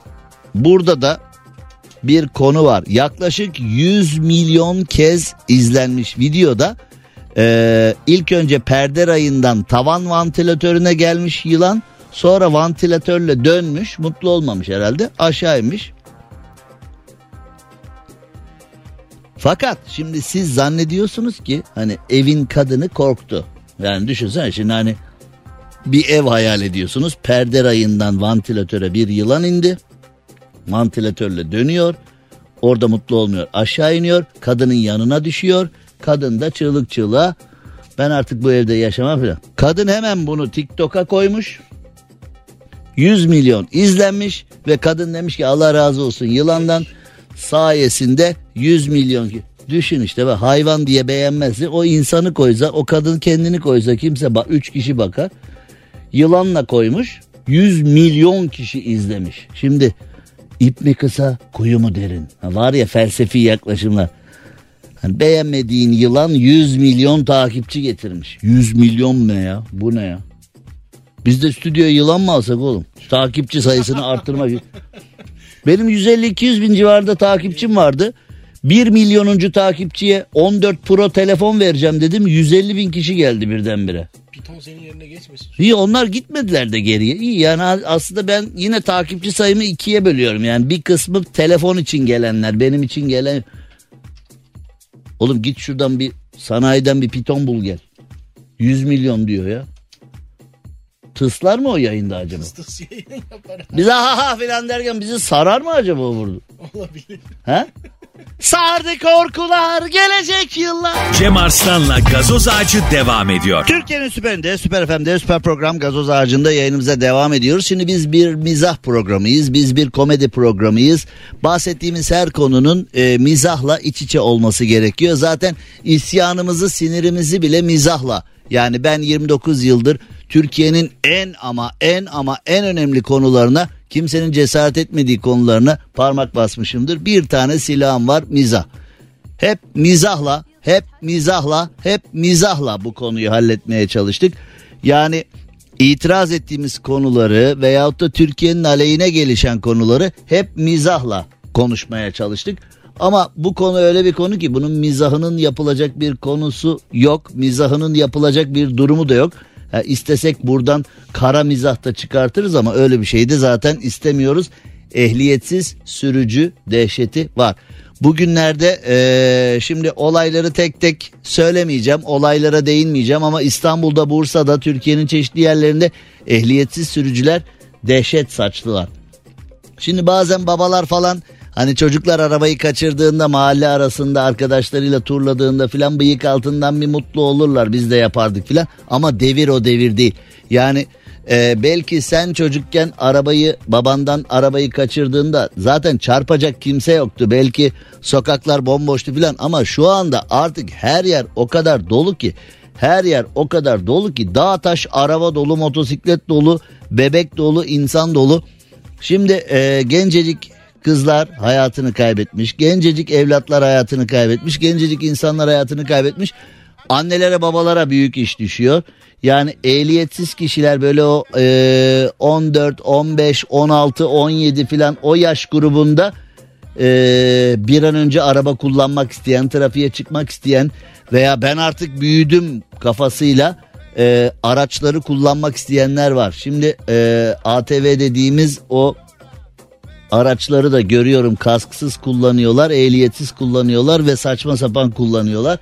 burada da bir konu var. Yaklaşık 100 milyon kez izlenmiş videoda ee, ilk önce perde rayından tavan vantilatörüne gelmiş yılan. Sonra vantilatörle dönmüş mutlu olmamış herhalde aşağı inmiş. Fakat şimdi siz zannediyorsunuz ki hani evin kadını korktu. Yani düşünsene şimdi hani bir ev hayal ediyorsunuz. Perde rayından vantilatöre bir yılan indi. Vantilatörle dönüyor. Orada mutlu olmuyor. Aşağı iniyor. Kadının yanına düşüyor. Kadın da çığlık çığlığa ben artık bu evde yaşamam falan. Kadın hemen bunu TikTok'a koymuş. 100 milyon izlenmiş ve kadın demiş ki Allah razı olsun yılandan sayesinde 100 milyon düşün işte bak hayvan diye beğenmezdi o insanı koysa o kadın kendini koysa kimse bak 3 kişi bakar. Yılanla koymuş 100 milyon kişi izlemiş. Şimdi ip mi kısa kuyu mu derin? Ha, var ya felsefi yaklaşımlar. Hani beğenmediğin yılan 100 milyon takipçi getirmiş. 100 milyon ne ya? Bu ne ya? Biz de stüdyoya yılan mı alsak oğlum? Takipçi sayısını arttırmak *laughs* benim 150-200 bin civarında takipçim vardı. 1 milyonuncu takipçiye 14 Pro telefon vereceğim dedim. 150 bin kişi geldi birdenbire. Piton senin yerine geçmesin. İyi onlar gitmediler de geriye. İyi yani aslında ben yine takipçi sayımı ikiye bölüyorum. Yani bir kısmı telefon için gelenler benim için gelen. Oğlum git şuradan bir sanayiden bir piton bul gel. 100 milyon diyor ya. Tıslar mı o yayında acaba? Tıs yayın yapar. Biz ha ha filan derken bizi sarar mı acaba vurdu? Olabilir. He? Sardı korkular gelecek yıllar. Cem Arslan'la gazoz ağacı devam ediyor. Türkiye'nin süperinde, süper FM'de, süper program Gazoz Ağacı'nda yayınımıza devam ediyoruz. Şimdi biz bir mizah programıyız, biz bir komedi programıyız. Bahsettiğimiz her konunun e, mizahla iç içe olması gerekiyor. Zaten isyanımızı, sinirimizi bile mizahla. Yani ben 29 yıldır Türkiye'nin en ama en ama en önemli konularına kimsenin cesaret etmediği konularına parmak basmışımdır. Bir tane silahım var mizah. Hep mizahla, hep mizahla, hep mizahla bu konuyu halletmeye çalıştık. Yani itiraz ettiğimiz konuları veyahut da Türkiye'nin aleyhine gelişen konuları hep mizahla konuşmaya çalıştık. Ama bu konu öyle bir konu ki bunun mizahının yapılacak bir konusu yok. Mizahının yapılacak bir durumu da yok. Ha, istesek buradan kara mizah da çıkartırız ama öyle bir şey de zaten istemiyoruz. Ehliyetsiz sürücü dehşeti var. Bugünlerde eee, şimdi olayları tek tek söylemeyeceğim, olaylara değinmeyeceğim ama İstanbul'da, Bursa'da, Türkiye'nin çeşitli yerlerinde ehliyetsiz sürücüler dehşet saçtılar. Şimdi bazen babalar falan hani çocuklar arabayı kaçırdığında mahalle arasında arkadaşlarıyla turladığında filan bıyık altından bir mutlu olurlar biz de yapardık filan ama devir o devir değil. Yani e, belki sen çocukken arabayı babandan arabayı kaçırdığında zaten çarpacak kimse yoktu. Belki sokaklar bomboştu filan ama şu anda artık her yer o kadar dolu ki her yer o kadar dolu ki dağ taş araba dolu motosiklet dolu bebek dolu insan dolu. Şimdi e, gencecik kızlar hayatını kaybetmiş. Gencecik evlatlar hayatını kaybetmiş. Gencecik insanlar hayatını kaybetmiş. Annelere babalara büyük iş düşüyor. Yani ehliyetsiz kişiler böyle o e, 14, 15, 16, 17 filan o yaş grubunda e, bir an önce araba kullanmak isteyen, trafiğe çıkmak isteyen veya ben artık büyüdüm kafasıyla e, araçları kullanmak isteyenler var. Şimdi e, ATV dediğimiz o araçları da görüyorum kasksız kullanıyorlar, ehliyetsiz kullanıyorlar ve saçma sapan kullanıyorlar.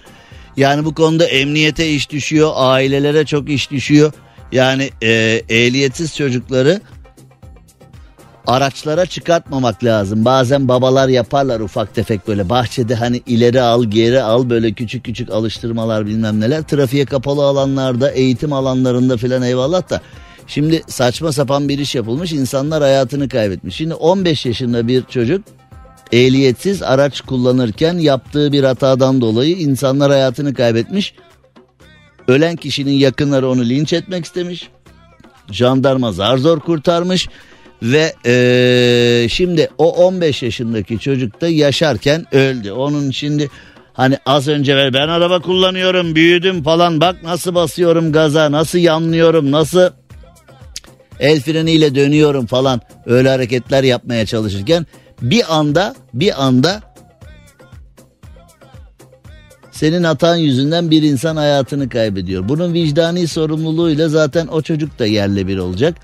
Yani bu konuda emniyete iş düşüyor, ailelere çok iş düşüyor. Yani e, ehliyetsiz çocukları araçlara çıkartmamak lazım. Bazen babalar yaparlar ufak tefek böyle bahçede hani ileri al geri al böyle küçük küçük alıştırmalar bilmem neler. Trafiğe kapalı alanlarda eğitim alanlarında filan eyvallah da. Şimdi saçma sapan bir iş yapılmış insanlar hayatını kaybetmiş. Şimdi 15 yaşında bir çocuk ehliyetsiz araç kullanırken yaptığı bir hatadan dolayı insanlar hayatını kaybetmiş. Ölen kişinin yakınları onu linç etmek istemiş. Jandarma zar zor kurtarmış ve eee, şimdi o 15 yaşındaki çocuk da yaşarken öldü. Onun şimdi hani az önce ver ben araba kullanıyorum büyüdüm falan bak nasıl basıyorum gaza nasıl yanlıyorum nasıl el freniyle dönüyorum falan öyle hareketler yapmaya çalışırken bir anda bir anda senin hatan yüzünden bir insan hayatını kaybediyor. Bunun vicdani sorumluluğuyla zaten o çocuk da yerle bir olacak.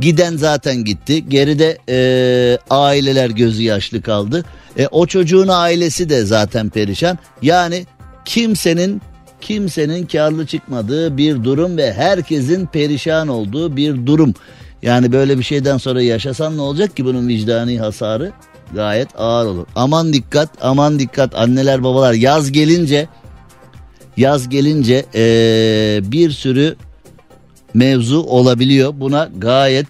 Giden zaten gitti. Geride e, aileler gözü yaşlı kaldı. E, o çocuğun ailesi de zaten perişan. Yani kimsenin kimsenin karlı çıkmadığı bir durum ve herkesin perişan olduğu bir durum. Yani böyle bir şeyden sonra yaşasan ne olacak ki bunun vicdani hasarı gayet ağır olur. Aman dikkat aman dikkat anneler babalar yaz gelince yaz gelince ee, bir sürü mevzu olabiliyor. Buna gayet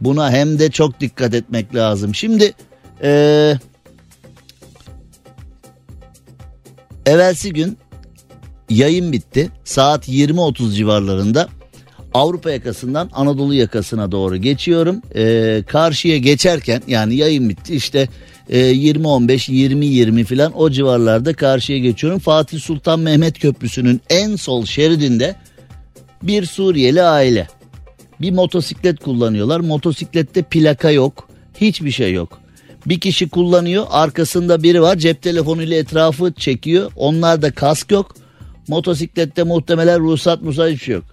buna hem de çok dikkat etmek lazım. Şimdi ee, evvelsi gün yayın bitti. Saat 20.30 civarlarında Avrupa yakasından Anadolu yakasına doğru geçiyorum. Ee, karşıya geçerken yani yayın bitti işte e, 20-15 20-20 falan o civarlarda karşıya geçiyorum. Fatih Sultan Mehmet Köprüsü'nün en sol şeridinde bir Suriyeli aile. Bir motosiklet kullanıyorlar. Motosiklette plaka yok. Hiçbir şey yok. Bir kişi kullanıyor. Arkasında biri var. Cep telefonuyla etrafı çekiyor. Onlarda kask yok. Motosiklette muhtemelen ruhsat musat hiçbir şey yok.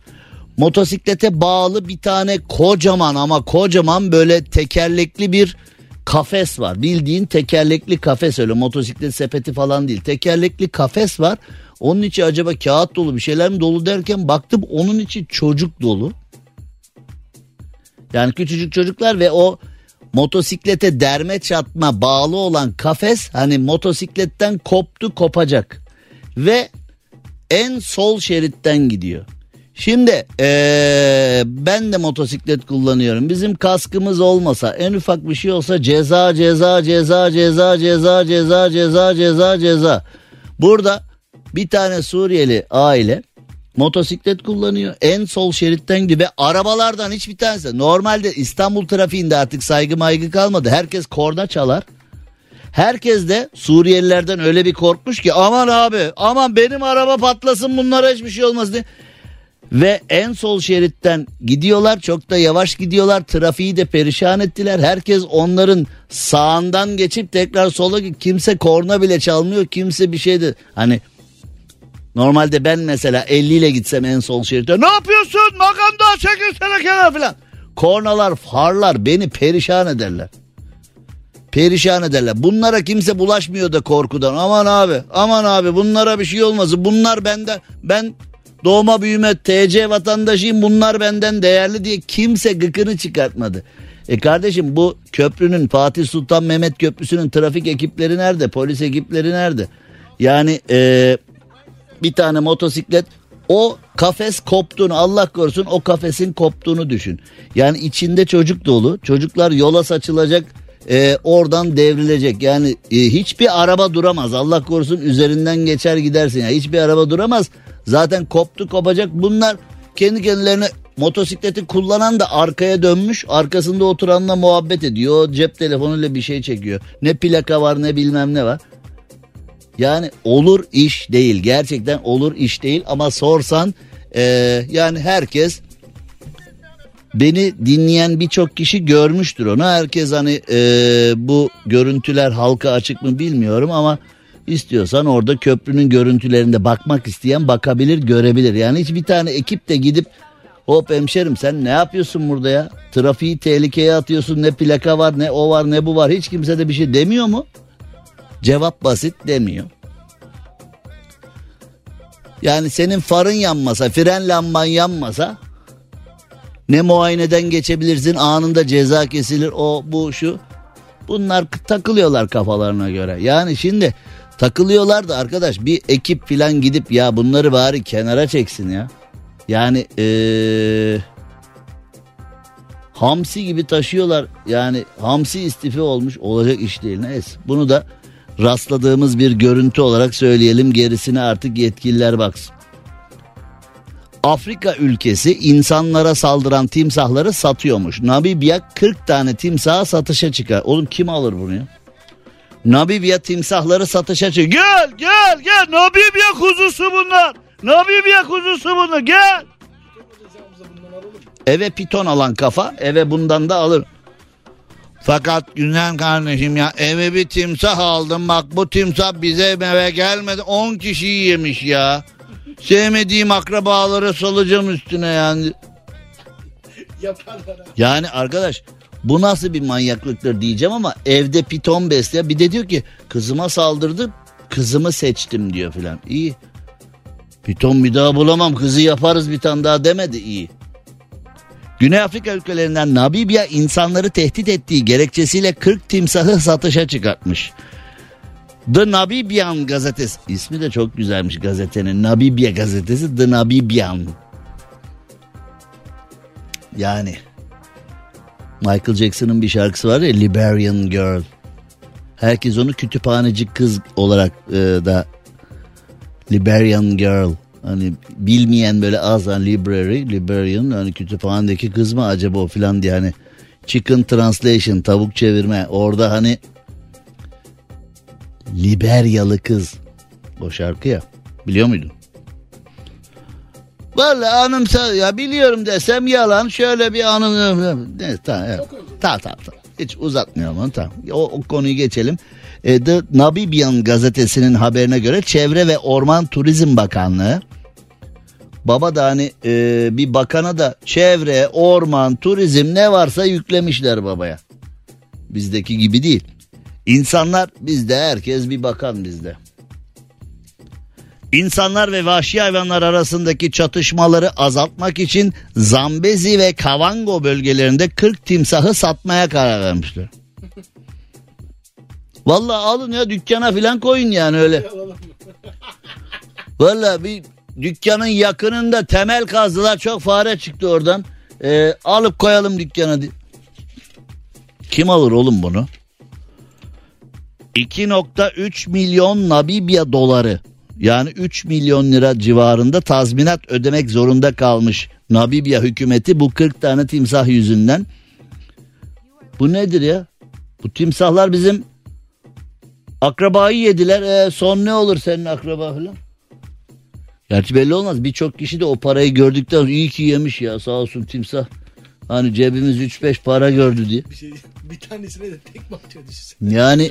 Motosiklete bağlı bir tane kocaman ama kocaman böyle tekerlekli bir kafes var. Bildiğin tekerlekli kafes öyle motosiklet sepeti falan değil. Tekerlekli kafes var. Onun içi acaba kağıt dolu bir şeyler mi dolu derken baktım onun içi çocuk dolu. Yani küçücük çocuklar ve o motosiklete derme çatma bağlı olan kafes hani motosikletten koptu kopacak. Ve en sol şeritten gidiyor. Şimdi ee, ben de motosiklet kullanıyorum. Bizim kaskımız olmasa en ufak bir şey olsa ceza ceza ceza ceza ceza ceza ceza ceza ceza. Burada bir tane Suriyeli aile motosiklet kullanıyor. En sol şeritten gidiyor ve arabalardan hiçbir tanesi. Normalde İstanbul trafiğinde artık saygı maygı kalmadı. Herkes korna çalar. Herkes de Suriyelilerden öyle bir korkmuş ki aman abi aman benim araba patlasın bunlara hiçbir şey olmaz diye. Ve en sol şeritten gidiyorlar çok da yavaş gidiyorlar trafiği de perişan ettiler. Herkes onların sağından geçip tekrar sola kimse korna bile çalmıyor kimse bir şey de hani normalde ben mesela 50 ile gitsem en sol şeritte ne yapıyorsun makamda çekilsene kenar falan. Kornalar farlar beni perişan ederler perişan ederler. Bunlara kimse bulaşmıyor da korkudan. Aman abi, aman abi bunlara bir şey olmaz. Bunlar benden ben doğma büyüme TC vatandaşıyım. Bunlar benden değerli diye kimse gıkını çıkartmadı. E kardeşim bu köprünün Fatih Sultan Mehmet Köprüsü'nün trafik ekipleri nerede? Polis ekipleri nerede? Yani e, bir tane motosiklet o kafes koptuğunu Allah korusun o kafesin koptuğunu düşün. Yani içinde çocuk dolu. Çocuklar yola saçılacak e, oradan devrilecek. Yani e, hiçbir araba duramaz. Allah korusun üzerinden geçer gidersin. Yani hiçbir araba duramaz. Zaten koptu kopacak. Bunlar kendi kendilerine motosikleti kullanan da arkaya dönmüş. Arkasında oturanla muhabbet ediyor. Cep telefonuyla bir şey çekiyor. Ne plaka var ne bilmem ne var. Yani olur iş değil. Gerçekten olur iş değil. Ama sorsan e, yani herkes beni dinleyen birçok kişi görmüştür onu. Herkes hani e, bu görüntüler halka açık mı bilmiyorum ama istiyorsan orada köprünün görüntülerinde bakmak isteyen bakabilir görebilir. Yani hiç bir tane ekip de gidip hop hemşerim sen ne yapıyorsun burada ya? Trafiği tehlikeye atıyorsun ne plaka var ne o var ne bu var hiç kimse de bir şey demiyor mu? Cevap basit demiyor. Yani senin farın yanmasa, fren lamban yanmasa ne muayeneden geçebilirsin anında ceza kesilir o bu şu. Bunlar takılıyorlar kafalarına göre. Yani şimdi takılıyorlar da arkadaş bir ekip filan gidip ya bunları bari kenara çeksin ya. Yani ee, hamsi gibi taşıyorlar. Yani hamsi istifi olmuş olacak iş değil. Neyse bunu da rastladığımız bir görüntü olarak söyleyelim. Gerisine artık yetkililer baksın. Afrika ülkesi insanlara saldıran timsahları satıyormuş. Namibya 40 tane timsahı satışa çıkar. Oğlum kim alır bunu ya? Namibya timsahları satışa çıkar. Gel gel gel Namibya kuzusu bunlar. Namibya kuzusu bunlar gel. Eve piton alan kafa eve bundan da alır. Fakat güzel kardeşim ya eve bir timsah aldım bak bu timsah bize eve gelmedi 10 kişiyi yemiş ya. Sevmediğim akrabaları salacağım üstüne yani. *laughs* Yani arkadaş bu nasıl bir manyaklıktır diyeceğim ama evde piton besleyen bir de diyor ki kızıma saldırdı kızımı seçtim diyor filan. İyi. Piton bir daha bulamam kızı yaparız bir tane daha demedi iyi. Güney Afrika ülkelerinden Namibya insanları tehdit ettiği gerekçesiyle 40 timsahı satışa çıkartmış. The Namibian gazetesi ismi de çok güzelmiş gazetenin Namibya gazetesi The Namibian. Yani Michael Jackson'ın bir şarkısı var ya Liberian Girl. Herkes onu kütüphaneci kız olarak e, da Liberian Girl. Hani bilmeyen böyle az hani library, Liberian hani kütüphanedeki kız mı acaba o filan diye hani chicken translation tavuk çevirme orada hani Liberyalı kız o şarkı ya biliyor muydun? Vallahi anımsa ya biliyorum desem yalan şöyle bir anım. Ne, tamam, evet. tamam, tamam, tamam. Hiç uzatmayalım onu tamam. O, o konuyu geçelim. E, The Namibian gazetesinin haberine göre Çevre ve Orman Turizm Bakanlığı Baba da hani e, bir bakana da çevre, orman, turizm ne varsa yüklemişler babaya. Bizdeki gibi değil. İnsanlar bizde herkes bir bakan bizde. İnsanlar ve vahşi hayvanlar arasındaki çatışmaları azaltmak için Zambezi ve Kavango bölgelerinde 40 timsahı satmaya karar vermişler. Vallahi alın ya dükkana falan koyun yani öyle. Vallahi bir dükkanın yakınında temel kazdılar çok fare çıktı oradan. Ee, alıp koyalım dükkana. Kim alır oğlum bunu? 2.3 milyon Namibya doları yani 3 milyon lira civarında tazminat ödemek zorunda kalmış Namibya hükümeti bu 40 tane timsah yüzünden. Bu nedir ya? Bu timsahlar bizim akrabayı yediler. E, son ne olur senin akraba falan? Gerçi belli olmaz. Birçok kişi de o parayı gördükten sonra iyi ki yemiş ya sağ olsun timsah. Hani cebimiz 3-5 para gördü diye. Bir, şey, *laughs* bir tanesine de tekme atıyor Yani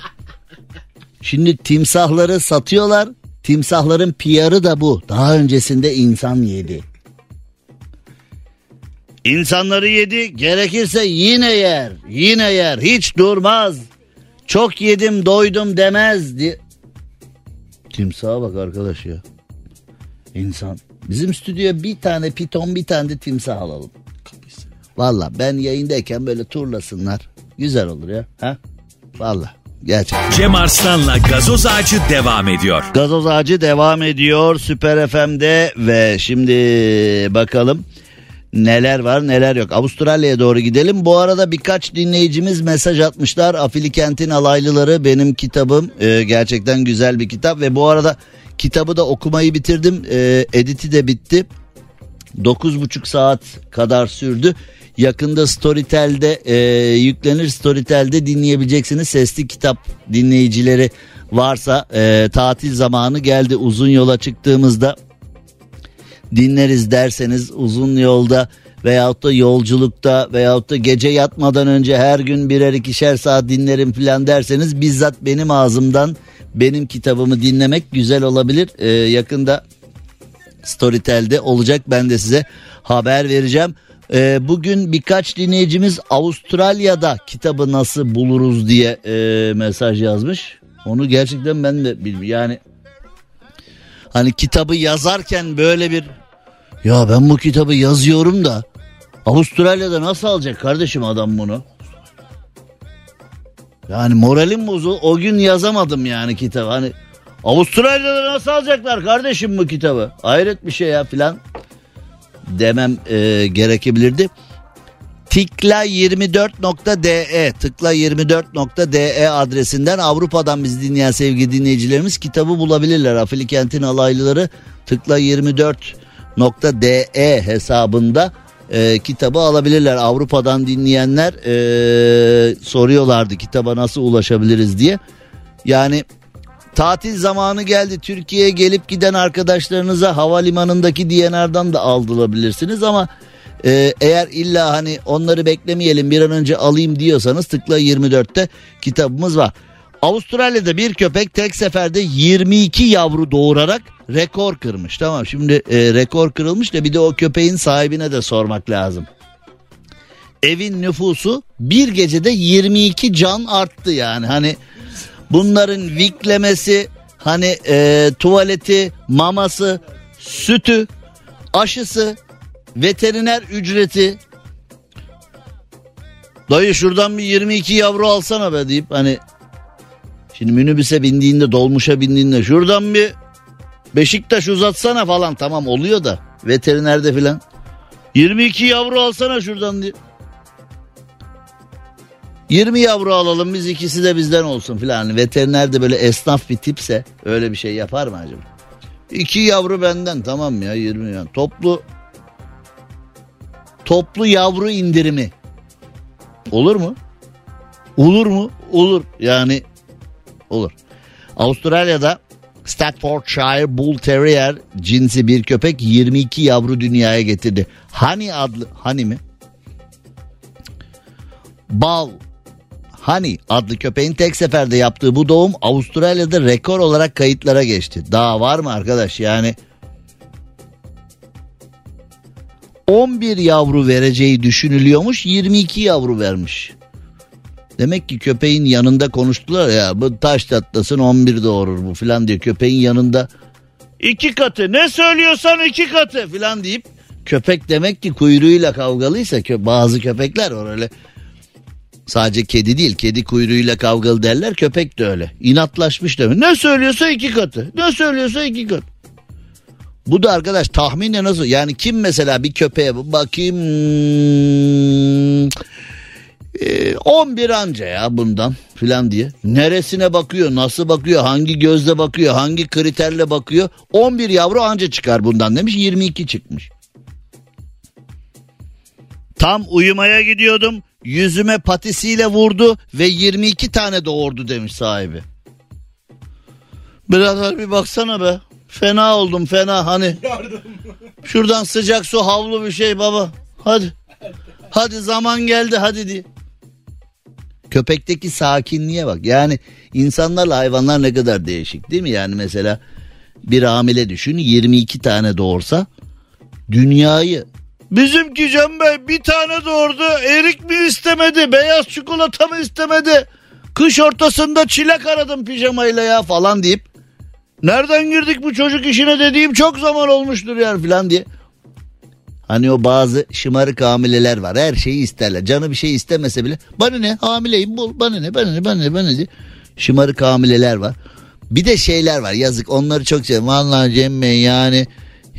şimdi timsahları satıyorlar. Timsahların PR'ı da bu. Daha öncesinde insan yedi. İnsanları yedi gerekirse yine yer yine yer hiç durmaz. Çok yedim doydum demez diye. Timsaha bak arkadaş ya. İnsan. Bizim stüdyoya bir tane piton bir tane de timsah alalım. Valla ben yayındayken böyle turlasınlar. Güzel olur ya. Ha? Valla. Gerçekten. Cem Arslan'la gazoz ağacı devam ediyor. Gazoz ağacı devam ediyor Süper FM'de ve şimdi bakalım neler var neler yok. Avustralya'ya doğru gidelim. Bu arada birkaç dinleyicimiz mesaj atmışlar. Afilikent'in alaylıları benim kitabım. Ee, gerçekten güzel bir kitap ve bu arada kitabı da okumayı bitirdim. Ee, editi de bitti. 9,5 saat kadar sürdü. Yakında Storytel'de e, yüklenir Storytel'de dinleyebileceksiniz. Sesli kitap dinleyicileri varsa e, tatil zamanı geldi uzun yola çıktığımızda dinleriz derseniz uzun yolda veyahut da yolculukta veyahut da gece yatmadan önce her gün birer ikişer saat dinlerim falan derseniz bizzat benim ağzımdan benim kitabımı dinlemek güzel olabilir. Ee, yakında Storytel'de olacak ben de size haber vereceğim. Ee, bugün birkaç dinleyicimiz Avustralya'da kitabı nasıl buluruz diye e, mesaj yazmış. Onu gerçekten ben de bilmiyorum. Yani hani kitabı yazarken böyle bir ya ben bu kitabı yazıyorum da Avustralya'da nasıl alacak kardeşim adam bunu? Yani moralim bozul. O gün yazamadım yani kitabı. Hani Avustralya'da nasıl alacaklar kardeşim bu kitabı? Hayret bir şey ya filan demem e, gerekebilirdi. Tıkla24.de tıkla24.de adresinden Avrupa'dan bizi dinleyen sevgili dinleyicilerimiz kitabı bulabilirler. Afilikentin alaylıları tıkla24.de hesabında e, kitabı alabilirler. Avrupa'dan dinleyenler e, soruyorlardı kitaba nasıl ulaşabiliriz diye. Yani tatil zamanı geldi Türkiye'ye gelip giden arkadaşlarınıza havalimanındaki DNR'dan da aldırabilirsiniz ama e, eğer illa hani onları beklemeyelim bir an önce alayım diyorsanız tıkla 24'te kitabımız var. Avustralya'da bir köpek tek seferde 22 yavru doğurarak rekor kırmış. Tamam şimdi e, rekor kırılmış da bir de o köpeğin sahibine de sormak lazım. evin nüfusu bir gecede 22 can arttı yani. Hani bunların viklemesi, hani e, tuvaleti, maması, sütü, aşısı, veteriner ücreti. Dayı şuradan bir 22 yavru alsana be deyip hani şimdi minibüse bindiğinde dolmuşa bindiğinde şuradan bir Beşiktaş uzatsana falan tamam oluyor da veterinerde filan. 22 yavru alsana şuradan diye. 20 yavru alalım biz ikisi de bizden olsun filan. Veteriner de böyle esnaf bir tipse öyle bir şey yapar mı acaba? İki yavru benden tamam ya 20 ya. Toplu toplu yavru indirimi. Olur mu? Olur mu? Olur. Yani olur. Avustralya'da Staffordshire Bull Terrier cinsi bir köpek 22 yavru dünyaya getirdi. Hani adlı hani mi? Bal Hani adlı köpeğin tek seferde yaptığı bu doğum Avustralya'da rekor olarak kayıtlara geçti. Daha var mı arkadaş yani 11 yavru vereceği düşünülüyormuş 22 yavru vermiş. Demek ki köpeğin yanında konuştular ya bu taş tatlasın 11 doğurur bu filan diyor. Köpeğin yanında iki katı ne söylüyorsan iki katı filan deyip köpek demek ki kuyruğuyla kavgalıysa bazı köpekler var öyle Sadece kedi değil kedi kuyruğuyla kavgalı derler köpek de öyle. İnatlaşmış demek. Ne söylüyorsa iki katı. Ne söylüyorsa iki katı. Bu da arkadaş tahminle nasıl yani kim mesela bir köpeğe bakayım e, 11 anca ya bundan filan diye. Neresine bakıyor nasıl bakıyor hangi gözle bakıyor hangi kriterle bakıyor 11 yavru anca çıkar bundan demiş 22 çıkmış. Tam uyumaya gidiyordum yüzüme patisiyle vurdu ve 22 tane doğurdu demiş sahibi. Birader bir baksana be. Fena oldum fena hani. Şuradan sıcak su havlu bir şey baba. Hadi. Hadi zaman geldi hadi diye. Köpekteki sakinliğe bak. Yani insanlarla hayvanlar ne kadar değişik değil mi? Yani mesela bir hamile düşün 22 tane doğursa dünyayı Bizimki Cem Bey bir tane doğurdu. Erik mi istemedi? Beyaz çikolata mı istemedi? Kış ortasında çilek aradım pijamayla ya falan deyip. Nereden girdik bu çocuk işine dediğim çok zaman olmuştur ya falan diye. Hani o bazı şımarık hamileler var. Her şeyi isterler. Canı bir şey istemese bile. Bana ne hamileyim bul. Bana ne bana ne bana ne bana ne. Şımarık hamileler var. Bir de şeyler var yazık onları çok seviyorum. Vallahi Cem Bey yani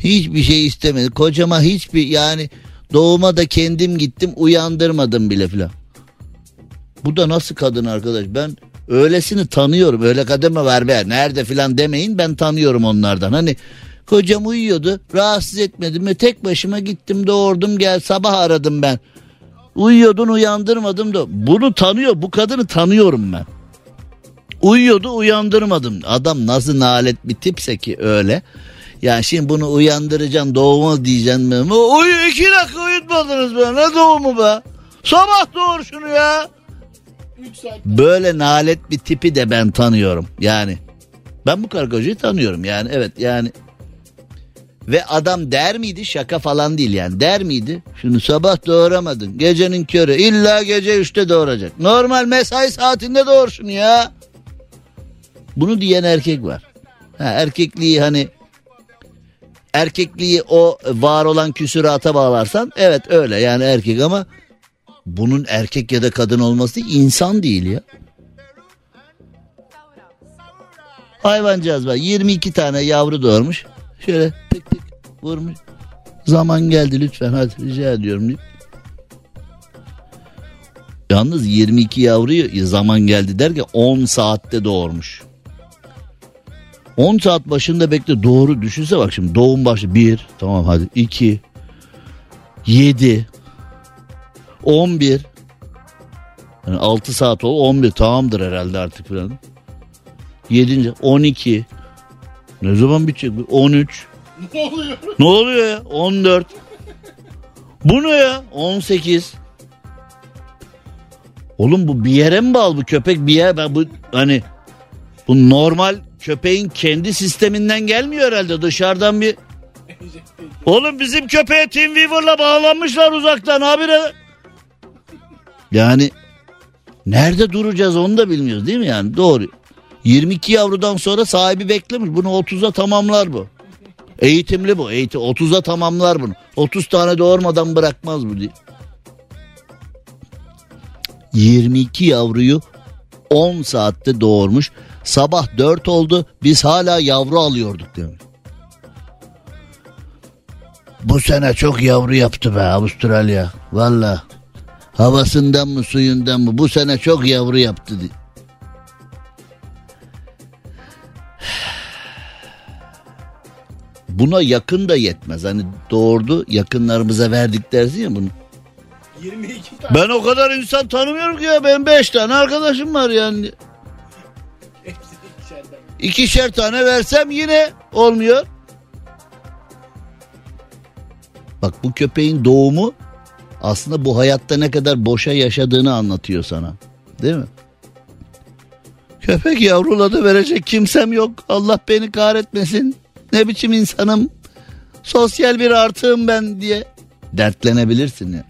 Hiçbir şey istemedi. Kocama hiçbir yani doğuma da kendim gittim uyandırmadım bile filan. Bu da nasıl kadın arkadaş? Ben öylesini tanıyorum. Öyle kadın mı var be? Nerede filan demeyin. Ben tanıyorum onlardan. Hani kocam uyuyordu. Rahatsız etmedim ve tek başıma gittim doğurdum gel sabah aradım ben. Uyuyordun uyandırmadım da. Bunu tanıyor. Bu kadını tanıyorum ben. Uyuyordu uyandırmadım. Adam nasıl nalet bir tipse ki öyle. Ya şimdi bunu uyandıracaksın doğumu diyeceksin mi? Uyu iki dakika uyutmadınız be ne doğumu be? Sabah doğur şunu ya. Böyle nalet bir tipi de ben tanıyorum yani. Ben bu kargocayı tanıyorum yani evet yani. Ve adam der miydi şaka falan değil yani der miydi? Şunu sabah doğuramadın gecenin körü illa gece üçte doğuracak. Normal mesai saatinde doğur şunu ya. Bunu diyen erkek var. Ha, erkekliği hani erkekliği o var olan küsürata bağlarsan evet öyle yani erkek ama bunun erkek ya da kadın olması insan değil ya. Hayvancağız var 22 tane yavru doğurmuş. Şöyle tık tık vurmuş. Zaman geldi lütfen hadi rica ediyorum deyip. Yalnız 22 yavruyu zaman geldi derken 10 saatte doğurmuş. 10 saat başında bekle doğru düşünse bak şimdi doğum başı 1 tamam hadi 2 7 11 yani 6 saat ol 11 tamamdır herhalde artık falan. 7. 12 ne zaman bitecek? 13 Ne oluyor? ne oluyor ya? 14 bu ne ya? 18 Oğlum bu bir yere mi bağlı bu köpek bir yere ben bu hani bu normal köpeğin kendi sisteminden gelmiyor herhalde dışarıdan bir. Oğlum bizim köpeğe Teamweaver'la bağlanmışlar uzaktan abi. Yani nerede duracağız onu da bilmiyoruz değil mi yani? Doğru. 22 yavrudan sonra sahibi beklemiş. Bunu 30'a tamamlar bu. Eğitimli bu. Eğitim 30'a tamamlar bunu. 30 tane doğurmadan bırakmaz bu diye. 22 yavruyu 10 saatte doğurmuş. Sabah 4 oldu. Biz hala yavru alıyorduk demiş. Bu sene çok yavru yaptı be Avustralya. Valla. Havasından mı suyundan mı bu sene çok yavru yaptı. diye. Buna yakın da yetmez. Hani doğurdu yakınlarımıza verdik dersin ya bunu. 22 tane. Ben o kadar insan tanımıyorum ki ya. Ben 5 tane arkadaşım var yani. İkişer tane versem yine olmuyor. Bak bu köpeğin doğumu aslında bu hayatta ne kadar boşa yaşadığını anlatıyor sana. Değil mi? Köpek yavruladı verecek kimsem yok. Allah beni kahretmesin. Ne biçim insanım. Sosyal bir artığım ben diye dertlenebilirsin ya.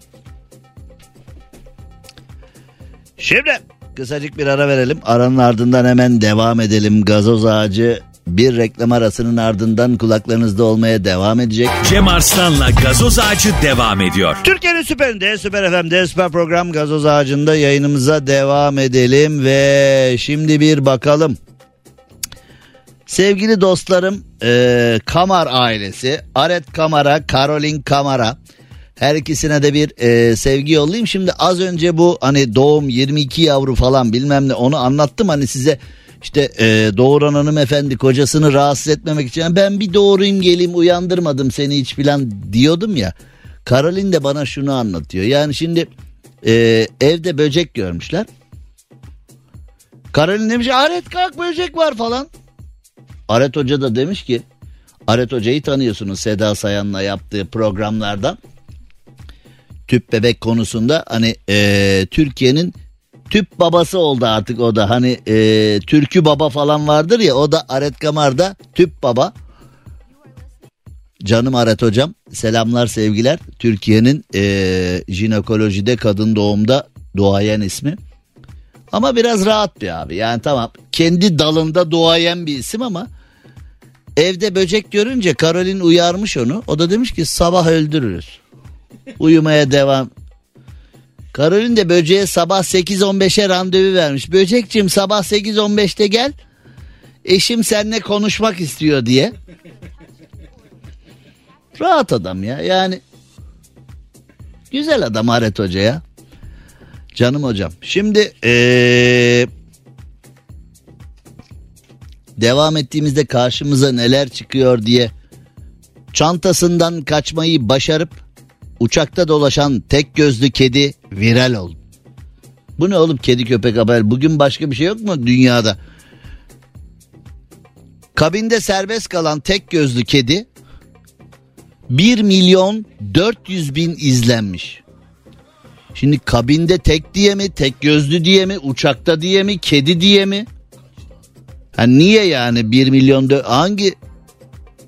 Şimdi kısacık bir ara verelim. Aranın ardından hemen devam edelim. Gazoz ağacı bir reklam arasının ardından kulaklarınızda olmaya devam edecek. Cem Arslan'la gazoz ağacı devam ediyor. Türkiye'nin süperinde, süper FM'de, süper program Gazoz Ağacı'nda yayınımıza devam edelim ve şimdi bir bakalım. Sevgili dostlarım, e, Kamar ailesi, Aret Kamar'a, Karolin Kamar'a her ikisine de bir e, sevgi yollayayım. Şimdi az önce bu hani doğum 22 yavru falan bilmem ne onu anlattım hani size işte e, doğuran hanımefendi kocasını rahatsız etmemek için ben bir doğurayım geleyim uyandırmadım seni hiç filan diyordum ya. Karolin de bana şunu anlatıyor. Yani şimdi e, evde böcek görmüşler. Karolin demiş Aret kalk böcek var falan. Aret Hoca da demiş ki Aret Hoca'yı tanıyorsunuz Seda Sayan'la yaptığı programlardan. Tüp bebek konusunda hani e, Türkiye'nin tüp babası oldu artık o da. Hani e, türkü baba falan vardır ya o da Aret Kamar'da tüp baba. Canım Aret hocam selamlar sevgiler. Türkiye'nin e, jinekolojide kadın doğumda duayen ismi. Ama biraz rahat bir abi yani tamam kendi dalında duayen bir isim ama evde böcek görünce Karolin uyarmış onu. O da demiş ki sabah öldürürüz. Uyumaya devam. Karolin de böceğe sabah 8.15'e randevu vermiş. Böcekçim sabah 8.15'te gel. Eşim seninle konuşmak istiyor diye. Rahat adam ya yani. Güzel adam Aret Hoca ya. Canım hocam. Şimdi ee, devam ettiğimizde karşımıza neler çıkıyor diye çantasından kaçmayı başarıp uçakta dolaşan tek gözlü kedi viral oldu. Bu ne oğlum kedi köpek haber? Bugün başka bir şey yok mu dünyada? Kabinde serbest kalan tek gözlü kedi 1 milyon 400 bin izlenmiş. Şimdi kabinde tek diye mi, tek gözlü diye mi, uçakta diye mi, kedi diye mi? Ha niye yani 1 milyon hangi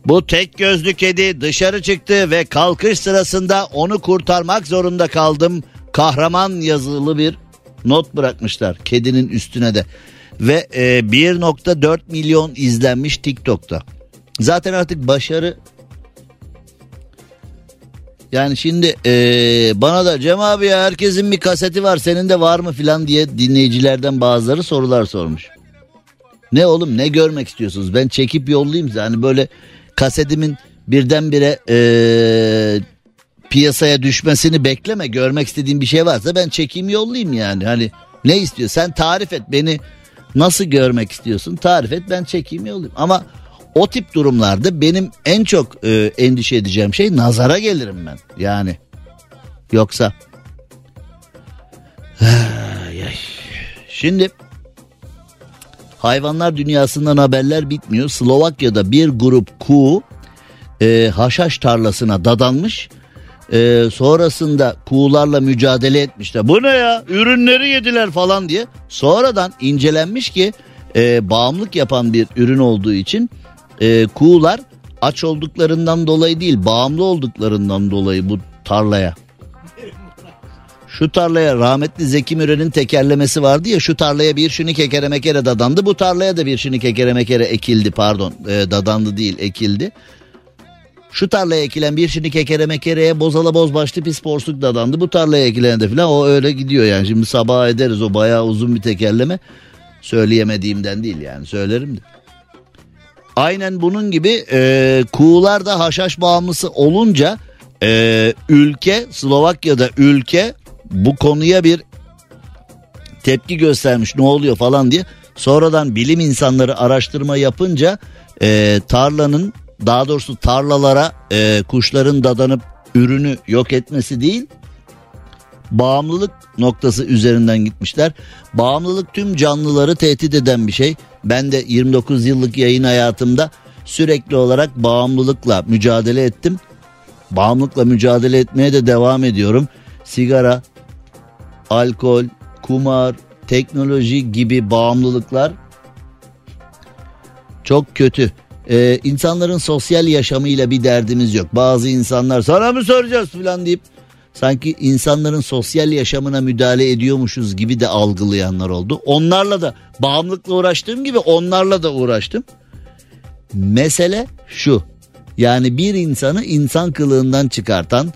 bu tek gözlü kedi dışarı çıktı ve kalkış sırasında onu kurtarmak zorunda kaldım. Kahraman yazılı bir not bırakmışlar kedinin üstüne de. Ve e, 1.4 milyon izlenmiş TikTok'ta. Zaten artık başarı yani şimdi e, bana da Cem abi ya herkesin bir kaseti var senin de var mı filan diye dinleyicilerden bazıları sorular sormuş. Ne oğlum ne görmek istiyorsunuz ben çekip yollayayım size hani böyle kasetimin birdenbire e, piyasaya düşmesini bekleme görmek istediğin bir şey varsa ben çekeyim yollayayım yani. Hani ne istiyor? Sen tarif et beni. Nasıl görmek istiyorsun? Tarif et ben çekeyim yollayayım. Ama o tip durumlarda benim en çok e, endişe edeceğim şey nazara gelirim ben. Yani yoksa *sighs* şimdi hayvanlar dünyasından haberler bitmiyor. Slovakya'da bir grup kuğu e, haşhaş tarlasına dadanmış. E, sonrasında kuğularla mücadele etmişler. Bu ne ya? Ürünleri yediler falan diye. Sonradan incelenmiş ki e, bağımlılık yapan bir ürün olduğu için e, kuğular aç olduklarından dolayı değil bağımlı olduklarından dolayı bu tarlaya. Şu tarlaya rahmetli Zeki Müren'in tekerlemesi vardı ya şu tarlaya bir şunu kekere mekere dadandı. Bu tarlaya da bir şunu kekere mekere ekildi pardon e, dadandı değil ekildi. Şu tarlaya ekilen bir şunu kekere mekereye bozala boz başlı pis porsuk dadandı. Bu tarlaya ekilen de falan o öyle gidiyor yani. Şimdi sabah ederiz o bayağı uzun bir tekerleme. Söyleyemediğimden değil yani söylerim de. Aynen bunun gibi e, kuğular da haşhaş bağımlısı olunca e, ülke Slovakya'da ülke bu konuya bir tepki göstermiş ne oluyor falan diye. Sonradan bilim insanları araştırma yapınca e, tarlanın daha doğrusu tarlalara e, kuşların dadanıp ürünü yok etmesi değil bağımlılık noktası üzerinden gitmişler. Bağımlılık tüm canlıları tehdit eden bir şey. Ben de 29 yıllık yayın hayatımda sürekli olarak bağımlılıkla mücadele ettim. Bağımlılıkla mücadele etmeye de devam ediyorum. Sigara, alkol, kumar, teknoloji gibi bağımlılıklar çok kötü. Ee, insanların sosyal yaşamıyla bir derdimiz yok. Bazı insanlar sana mı soracağız falan deyip sanki insanların sosyal yaşamına müdahale ediyormuşuz gibi de algılayanlar oldu. Onlarla da bağımlılıkla uğraştığım gibi onlarla da uğraştım. Mesele şu. Yani bir insanı insan kılığından çıkartan,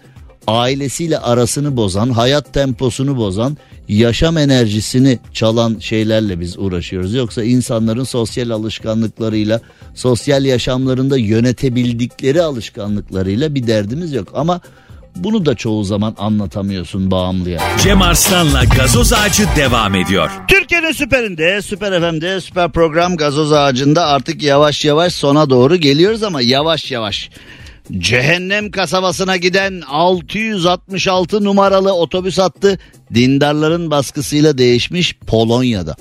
ailesiyle arasını bozan, hayat temposunu bozan, yaşam enerjisini çalan şeylerle biz uğraşıyoruz. Yoksa insanların sosyal alışkanlıklarıyla, sosyal yaşamlarında yönetebildikleri alışkanlıklarıyla bir derdimiz yok. Ama bunu da çoğu zaman anlatamıyorsun bağımlıya. Cem Arslan'la gazoz ağacı devam ediyor. Türkiye'nin süperinde, süper FM'de, süper program gazoz ağacında artık yavaş yavaş sona doğru geliyoruz ama yavaş yavaş. Cehennem kasabasına giden 666 numaralı otobüs hattı dindarların baskısıyla değişmiş Polonya'da.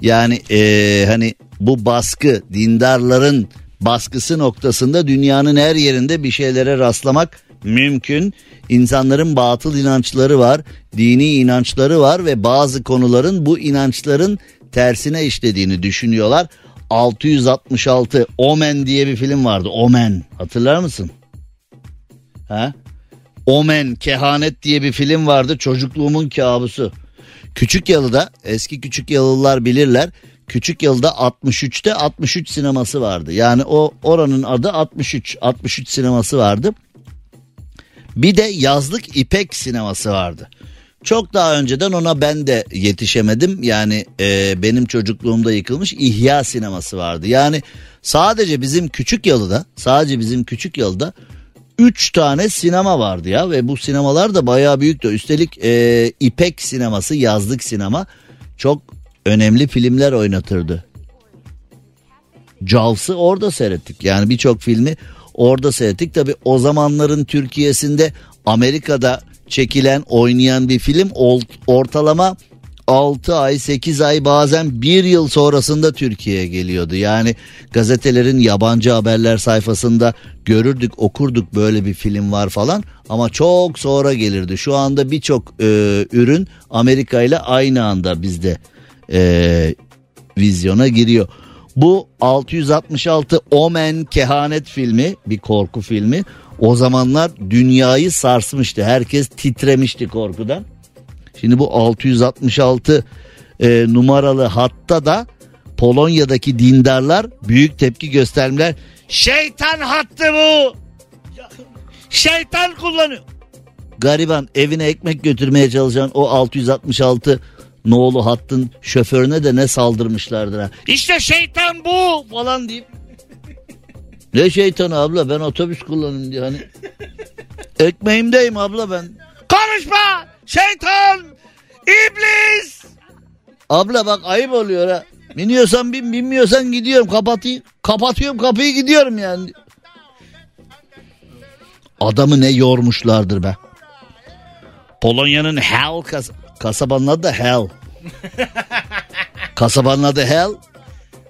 Yani ee, hani bu baskı dindarların baskısı noktasında dünyanın her yerinde bir şeylere rastlamak mümkün. İnsanların batıl inançları var, dini inançları var ve bazı konuların bu inançların tersine işlediğini düşünüyorlar. 666 Omen diye bir film vardı. Omen hatırlar mısın? Ha? Omen kehanet diye bir film vardı. Çocukluğumun kabusu. Küçük Yalı'da eski Küçük Yalılar bilirler. Küçük Yalı'da 63'te 63 sineması vardı. Yani o oranın adı 63. 63 sineması vardı. Bir de yazlık İpek sineması vardı. Çok daha önceden ona ben de yetişemedim. Yani e, benim çocukluğumda yıkılmış İhya sineması vardı. Yani sadece bizim küçük yalıda, sadece bizim küçük yalıda 3 tane sinema vardı ya ve bu sinemalar da bayağı büyüktü. Üstelik e, İpek sineması, yazlık sinema çok önemli filmler oynatırdı. Jaws'ı orada seyrettik. Yani birçok filmi orada seyrettik. Tabi o zamanların Türkiye'sinde Amerika'da çekilen oynayan bir film ortalama 6 ay 8 ay bazen 1 yıl sonrasında Türkiye'ye geliyordu. Yani gazetelerin yabancı haberler sayfasında görürdük okurduk böyle bir film var falan ama çok sonra gelirdi. Şu anda birçok e, ürün Amerika ile aynı anda bizde e, vizyona giriyor. Bu 666 Omen Kehanet filmi bir korku filmi. O zamanlar dünyayı sarsmıştı. Herkes titremişti korkudan. Şimdi bu 666 e, numaralı hatta da Polonya'daki dindarlar büyük tepki gösterdiler. Şeytan hattı bu. Şeytan kullanıyor. Gariban evine ekmek götürmeye çalışan o 666 Noğlu hattın şoförüne de ne saldırmışlardır ha. İşte şeytan bu falan deyip. Ne şeytanı abla ben otobüs kullanın diye hani. *laughs* Ekmeğimdeyim abla ben. Konuşma şeytan iblis. Abla bak ayıp oluyor ha. Biniyorsan bin binmiyorsan gidiyorum kapatayım. Kapatıyorum kapıyı gidiyorum yani. Adamı ne yormuşlardır be. Polonya'nın Hell kas kasabanın adı da Hell. *laughs* kasabanın adı Hell.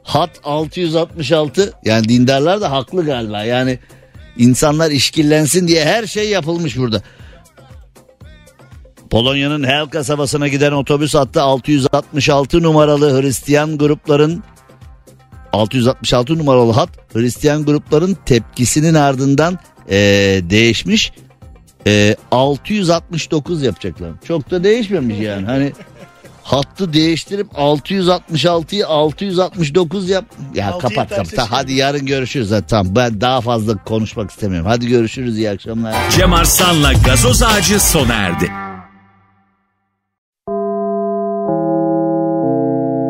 Hat 666 yani dindarlar da haklı galiba yani insanlar işkillensin diye her şey yapılmış burada. Polonya'nın Hell kasabasına giden otobüs hattı 666 numaralı Hristiyan grupların 666 numaralı hat Hristiyan grupların tepkisinin ardından ee, değişmiş e, 669 yapacaklar. Çok da değişmemiş yani. Hani hattı değiştirip 666'yı 669 yap. Ya Altıyı kapat kapat. Hadi yarın görüşürüz. Hadi, tamam ben daha fazla konuşmak istemiyorum. Hadi görüşürüz iyi akşamlar. Cem Arslan'la gazoz ağacı sona erdi.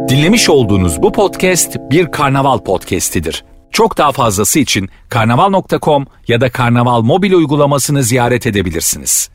Dinlemiş olduğunuz bu podcast bir karnaval podcastidir. Çok daha fazlası için karnaval.com ya da karnaval mobil uygulamasını ziyaret edebilirsiniz.